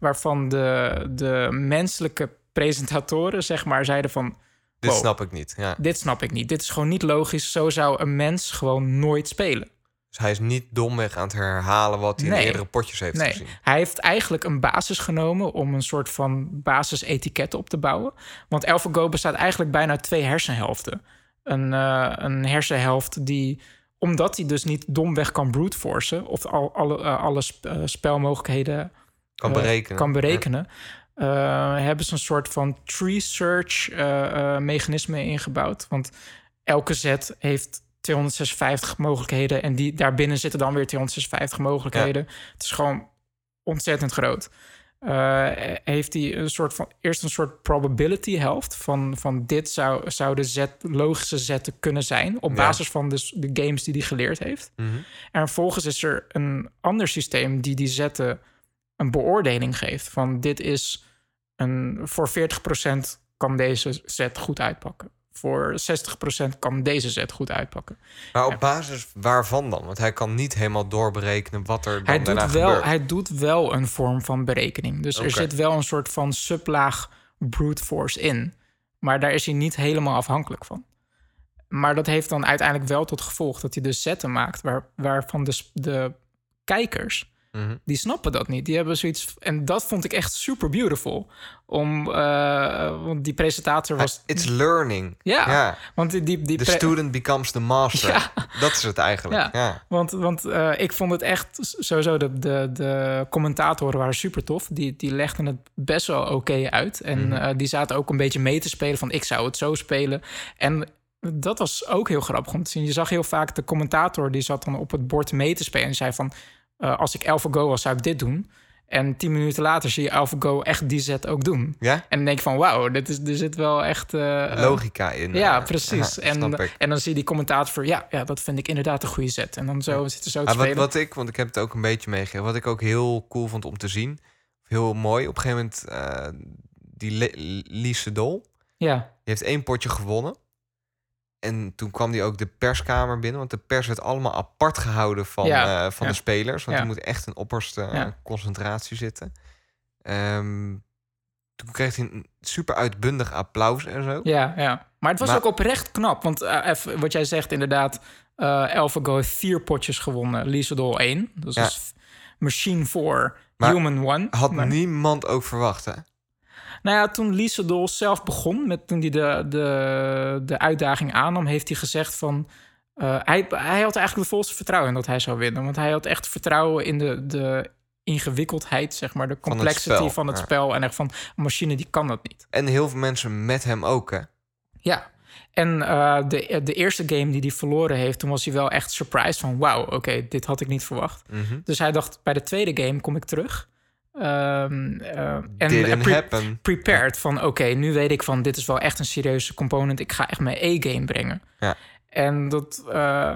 Waarvan de, de menselijke presentatoren zeg maar zeiden van... Dit wow, snap ik niet. Ja. Dit snap ik niet. Dit is gewoon niet logisch. Zo zou een mens gewoon nooit spelen. Dus hij is niet domweg aan het herhalen wat hij Nee. in eerdere potjes heeft Nee, gezien. hij heeft eigenlijk een basis genomen om een soort van basisetiketten op te bouwen. Want AlphaGo bestaat eigenlijk bijna uit twee hersenhelften. Een, eh, een hersenhelft die, omdat hij dus niet domweg kan brute forcen... of al, alle, eh, alle eh, spelmogelijkheden Kan eh, berekenen. kan berekenen hebben ze een soort van tree search mechanisme ingebouwd. Want elke zet heeft 256 mogelijkheden en die daarbinnen zitten dan weer 256 mogelijkheden. Het is gewoon ontzettend groot. Eh, heeft hij een soort van eerst een soort probability helft van, van dit zou, zou de zet, logische zetten kunnen zijn op Ja. basis van dus de games die hij geleerd heeft. Mhm. En vervolgens is er een ander systeem die die zetten een beoordeling geeft. Van dit is een, voor 40% kan deze zet goed uitpakken. Voor 60% kan deze zet goed uitpakken. Maar op basis waarvan dan? Want hij kan niet helemaal doorberekenen wat er dan Hij daarna doet, wel, gebeurt. hij doet wel een vorm van berekening. Dus er zit wel een soort van sublaag brute force in. Maar daar is hij niet helemaal afhankelijk van. Maar dat heeft dan uiteindelijk wel tot gevolg dat hij dus zetten maakt... Waar, waarvan de, de kijkers Mhm. Die snappen dat niet. Die hebben zoiets. En dat vond ik echt super beautiful. Om, eh, want die presentator was. It's learning. Ja, ja. want die, die, die The student becomes the master. *laughs* Ja. Dat is het eigenlijk. Ja. Ja. Want, want eh, ik vond het echt sowieso, de, de, de commentatoren waren super tof. Die, die legden het best wel oké uit. En Mhm. eh, die zaten ook een beetje mee te spelen van ik zou het zo spelen. En dat was ook heel grappig om te zien. Je zag heel vaak de commentator die zat dan op het bord mee te spelen. En zei van eh, als ik AlphaGo was zou ik dit doen. En tien minuten later zie je AlphaGo echt die set ook doen. Ja? En dan denk je van wauw, dit is, er zit wel echt... eh, Logica in. ja, eh, precies. ja, *laughs* en, en dan zie je die commentator voor... Ja, ja, dat vind ik inderdaad een goede set. En dan zo zitten zo te Ah, wat, spelen. wat ik, want ik heb het ook een beetje meegegeven. Wat ik ook heel cool vond om te zien. Heel mooi. Op een gegeven moment, eh, die Lise Dol. Ja, Die heeft één potje gewonnen. En toen kwam die ook de perskamer binnen. Want de pers werd allemaal apart gehouden van, Ja, eh, van ja. de spelers. Want Ja. die moet echt een opperste eh, concentratie zitten. Ehm, toen kreeg hij een super uitbundig applaus en zo. ja, ja. Maar het was Maar- ook oprecht knap. Want eh, even, wat jij zegt inderdaad... AlphaGo heeft vier potjes gewonnen. Liesel 1. Dus is Machine 4, Maar Human 1. Had Maar- niemand ook verwacht, hè? Nou ja, toen zelf begon... Met, toen hij de, de, de uitdaging aannam... heeft hij gezegd van... eh, hij, hij had eigenlijk de volste vertrouwen in dat hij zou winnen. Want hij had echt vertrouwen in de, de ingewikkeldheid, zeg maar. De het complexity spel, van het ja. spel. En echt van, een machine die kan dat niet. En heel veel mensen met hem ook, hè? Ja. En eh, de, de eerste game die hij verloren heeft, toen was hij wel echt surprised van wauw, oké, dit had ik niet verwacht. Mhm. Dus hij dacht, bij de tweede game kom ik terug. Ehm, eh, en pre- happen. prepared van oké, nu weet ik van dit is wel echt een serieuze component. Ik ga echt mijn E-game brengen. Ja. En dat eh,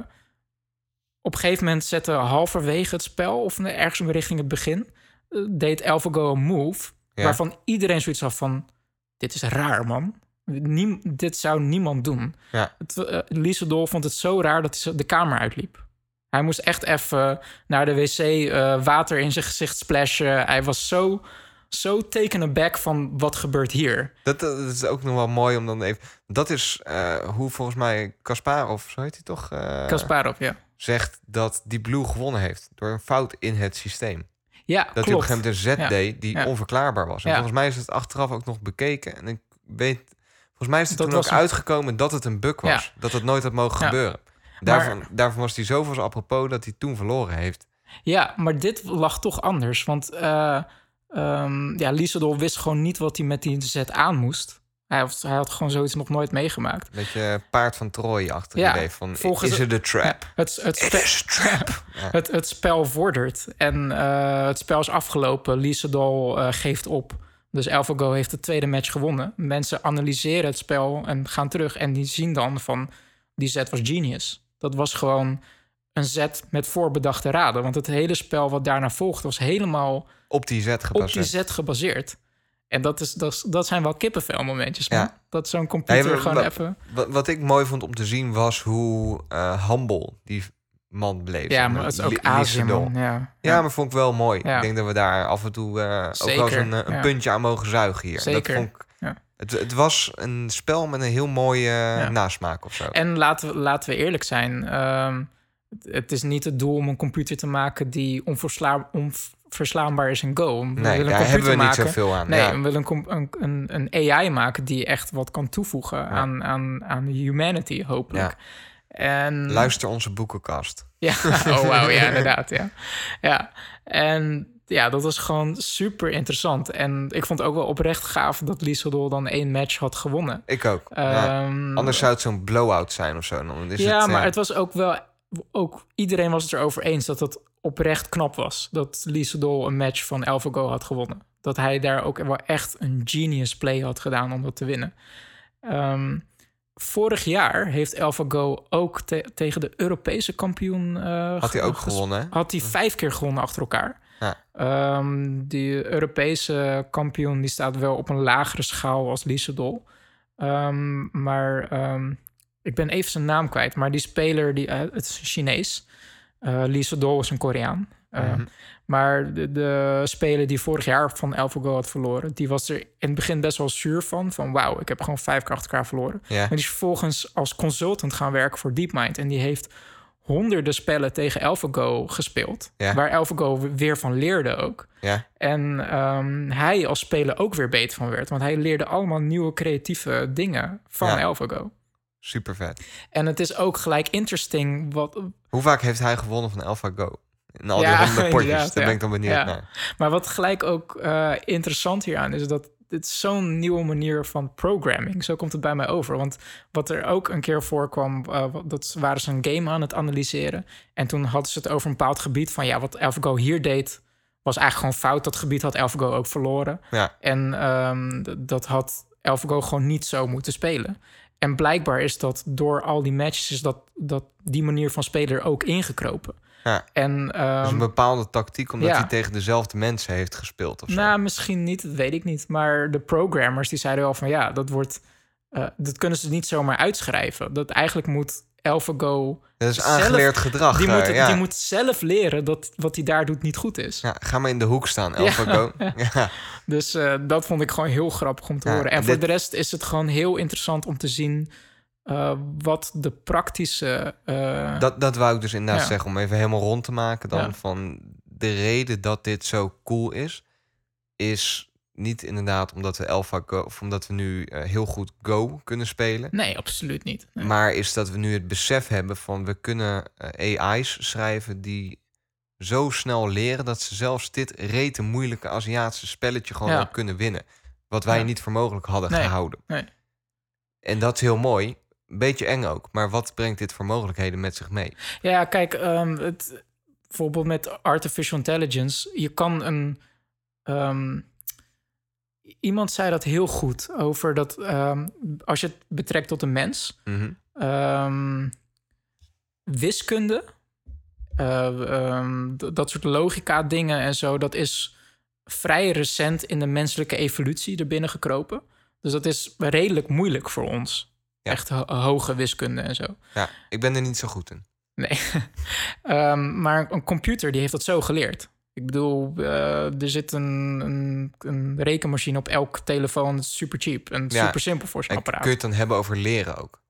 op een gegeven moment zette halverwege het spel of ergens richting het begin eh, deed AlphaGo een move Ja. waarvan iedereen zoiets had van dit is raar man. Niem, dit zou niemand doen. Ja. Het, eh, Liesedol vond het zo raar dat hij de kamer uitliep. Hij moest echt even naar de wc eh, water in zijn gezicht splashen. Hij was zo, zo taken aback van wat gebeurt hier. Dat, dat is ook nog wel mooi om dan even... Dat is eh, hoe volgens mij Kasparov, zo heet hij toch? eh, Kasparov, ja. zegt dat die Blue gewonnen heeft door een fout in het systeem. Ja, Dat hij op klopt. een gegeven moment een zet Ja. deed die Ja. onverklaarbaar was. En Ja. volgens mij is het achteraf ook nog bekeken. En ik weet, volgens mij is het Dat toen ook een- uitgekomen dat het een bug was. Dat het nooit had mogen gebeuren. Daarvan, daarvan was hij zo van zijn apropos dat hij toen verloren heeft. Ja, maar dit lag toch anders. Want eh ehm ja, wist gewoon niet wat hij met die zet aan moest. Hij had, hij had gewoon zoiets nog nooit meegemaakt. Een beetje paard van Troje achter Ja, je idee van, volgens is de- het trap? Het, het, is trap. Ja. *laughs* het, het spel vordert. En eh, het spel is afgelopen. Liesedol eh geeft op. Dus AlphaGo heeft de tweede match gewonnen. Mensen analyseren het spel en gaan terug. En die zien dan van... die zet was genius. Dat was gewoon een zet met voorbedachte raden. Want het hele spel wat daarna volgde... was helemaal Op die zet op gebaseerd. die zet gebaseerd. En dat, is, dat, dat zijn wel kippenvelmomentjes, man. Ja. Dat zo'n computer Nee, gewoon even... Wat, wat ik mooi vond om te zien was hoe eh humble die man bleef. Ja, maar het is ook Azië, man. Ja, Ja, maar vond ik wel mooi. Ja. Ik denk dat we daar af en toe eh, ook wel eens Zeker, een, eh, een puntje aan mogen zuigen hier. Zeker, Dat vond ik. Het, het was een spel met een heel mooie Ja. nasmaak of zo. En laten we, laten we eerlijk zijn. ehm, het, het is niet het doel om een computer te maken die onversla, onverslaanbaar is in Go. We nee, daar hebben we niet zoveel aan. Nee, ja. we willen een, een, een AI maken die echt wat kan toevoegen aan, aan, aan humanity, hopelijk. En, Luister onze boekenkast. Ja, *laughs* oh wauw, ja, inderdaad, ja. Ja, en ja, dat was gewoon super interessant. En ik vond het ook wel oprecht gaaf dat Lieseldol dan één match had gewonnen. Ik ook. ja. Ehm, Anders zou het zo'n blowout zijn of zo. Dan is ja, het, maar eh, het was ook wel... Ook iedereen was het erover eens dat het oprecht knap was. Dat Lieseldol een match van AlphaGo had gewonnen. Dat hij daar ook wel echt een genius play had gedaan om dat te winnen. Ehm, vorig jaar heeft AlphaGo ook te- tegen de Europese kampioen... eh, had hij ook gewonnen, hè? Had hij vijf keer gewonnen achter elkaar. Ja. Ehm, die Europese kampioen die staat wel op een lagere schaal als Liesedol. Ehm, maar ehm, ik ben even zijn naam kwijt. Maar die speler, die, eh, het is Chinees. Eh Liesedol is een Koreaan. Mhm. Maar de, de speler die vorig jaar van AlphaGo had verloren... die was er in het begin best wel zuur van. Van wauw, ik heb gewoon vijf keer achter elkaar verloren. Maar die is vervolgens als consultant gaan werken voor DeepMind. En die heeft honderden spellen tegen AlphaGo gespeeld. Ja. Waar AlphaGo weer van leerde ook. Ja, En ehm, hij als speler ook weer beter van werd. Want hij leerde allemaal nieuwe creatieve dingen van Ja. AlphaGo. super vet. En het is ook gelijk interesting wat, Hoe vaak heeft hij gewonnen van AlphaGo? In al die Ja, potjes, daar ja. ben ik dan benieuwd naar. Maar wat gelijk ook eh, interessant hieraan is dat dit is zo'n nieuwe manier van programming. Zo komt het bij mij over. Want wat er ook een keer voorkwam, wat- dat waren ze een game aan het analyseren. En toen hadden ze het over een bepaald gebied van ja, wat AlphaGo hier deed, was eigenlijk gewoon fout. Dat gebied had AlphaGo ook verloren. Ja, En ehm, dat had AlphaGo gewoon niet zo moeten spelen. En blijkbaar is dat door al die matches, is dat, dat die manier van spelen er ook ingekropen. Ja. En Dat ehm, is een bepaalde tactiek, omdat ja. hij tegen dezelfde mensen heeft gespeeld of zo. Nou, misschien niet, dat weet ik niet. Maar de programmers die zeiden wel van ja, dat wordt. eh, dat kunnen ze niet zomaar uitschrijven. Dat eigenlijk moet AlphaGo. dat is zelf- aangeleerd gedrag. Die eh, moet, ja. die moet zelf leren dat wat hij daar doet niet goed is. ja, ga maar in de hoek staan, AlphaGo. *laughs* Ja. Dus eh, dat vond ik gewoon heel grappig om te horen. En dit- voor de rest is het gewoon heel interessant om te zien eh, wat de praktische. eh, Dat, dat wou ik dus inderdaad Ja. zeggen, om even helemaal rond te maken dan. Ja. Van de reden dat dit zo cool is, is niet inderdaad omdat we AlphaGo, of omdat we nu eh, heel goed Go kunnen spelen. Nee, absoluut niet. Nee. Maar is dat we nu het besef hebben van we kunnen AI's schrijven die zo snel leren dat ze zelfs dit rete moeilijke Aziatische spelletje gewoon Ja. kunnen winnen. Wat wij niet voor mogelijk hadden Nee, gehouden. nee. En dat is heel mooi. Een beetje eng ook. Maar wat brengt dit voor mogelijkheden met zich mee? Ja, kijk, ehm, het, bijvoorbeeld met artificial intelligence, je kan een. ehm, iemand zei dat heel goed over dat ehm, als je het betrekt tot een mens, Mhm. wiskunde, eh, dat soort logica dingen en zo, dat is vrij recent in de menselijke evolutie er binnen gekropen. Dus dat is redelijk moeilijk voor ons. Ja. Echt ho- hoge wiskunde en zo. Ja, ik ben er niet zo goed in. Nee. *laughs* Ehm, maar een computer die heeft dat zo geleerd. Ik bedoel, eh, er zit een, een, een rekenmachine op elk telefoon. Super cheap en Ja. super simpel voor zo'n apparaat. kun je het dan hebben over leren ook?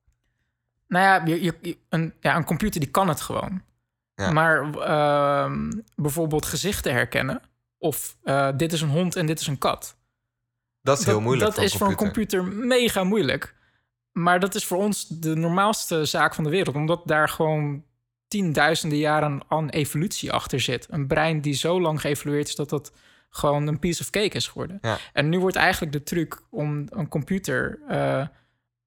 Nou ja, je, een, ja, een computer die kan het gewoon. Ja. Maar ehm, bijvoorbeeld gezichten herkennen. Of eh, dit is een hond en dit is een kat. Dat is heel moeilijk Dat voor een is voor een computer mega moeilijk. Maar dat is voor ons de normaalste zaak van de wereld. Omdat daar gewoon tienduizenden jaren aan evolutie achter zit. Een brein die zo lang geëvolueerd is dat dat gewoon een piece of cake is geworden. Ja. En nu wordt eigenlijk de truc om een computer... eh,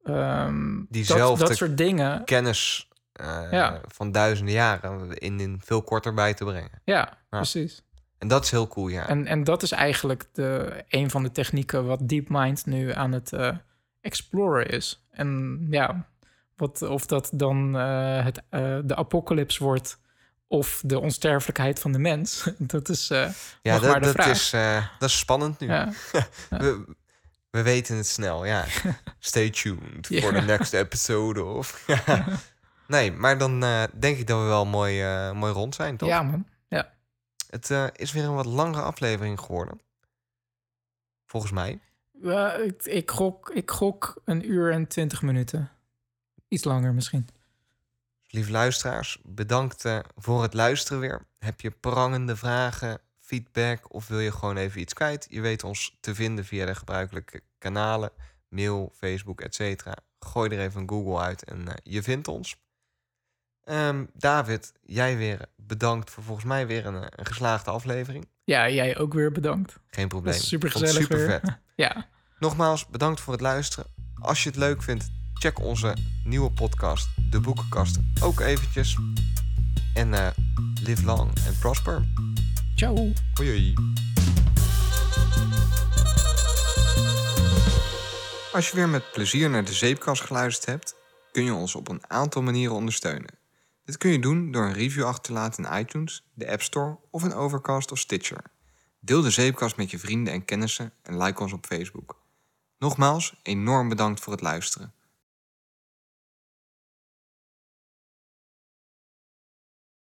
ehm, dat, dat soort dingen... Kennis eh, Ja. van duizenden jaren in, in veel korter bij te brengen. Ja, precies. En dat is heel cool, ja. En, en dat is eigenlijk de, een van de technieken wat DeepMind nu aan het eh, exploren is. En ja, wat, of dat dan eh, het, eh, de apocalypse wordt of de onsterfelijkheid van de mens, *laughs* dat is eh, ja, nog dat, maar de dat, vraag. is, dat is spannend nu. *laughs* ja. We, we weten het snel, ja. *laughs* Stay tuned voor de next episode. Of. Nee, maar dan denk ik dat we wel mooi, mooi rond zijn, toch? ja, man. Ja. Het is weer een wat langere aflevering geworden. Volgens mij. Ik, ik, gok, ik gok een uur en twintig minuten. Iets langer misschien. Lieve luisteraars, bedankt eh, voor het luisteren weer. Heb je prangende vragen, feedback of wil je gewoon even iets kwijt? Je weet ons te vinden via de gebruikelijke kanalen, mail, Facebook, etc. Gooi er even een Google uit en eh, je vindt ons. Ehm, David, jij weer bedankt voor volgens mij weer een, eh, een geslaagde aflevering. Ja, jij ook weer bedankt. Geen probleem. Super gezellig super vet. Ja, Nogmaals, bedankt voor het luisteren. Als je het leuk vindt, check onze nieuwe podcast, De Boekenkast, ook eventjes. En eh, live long and prosper. ciao. Hoi hoi. Als je weer met plezier naar de zeepkast geluisterd hebt, kun je ons op een aantal manieren ondersteunen. Dit kun je doen door een review achter te laten in iTunes, de App Store of in Overcast of Stitcher. Deel de zeepkast met je vrienden en kennissen en like ons op Facebook. Nogmaals, enorm bedankt voor het luisteren.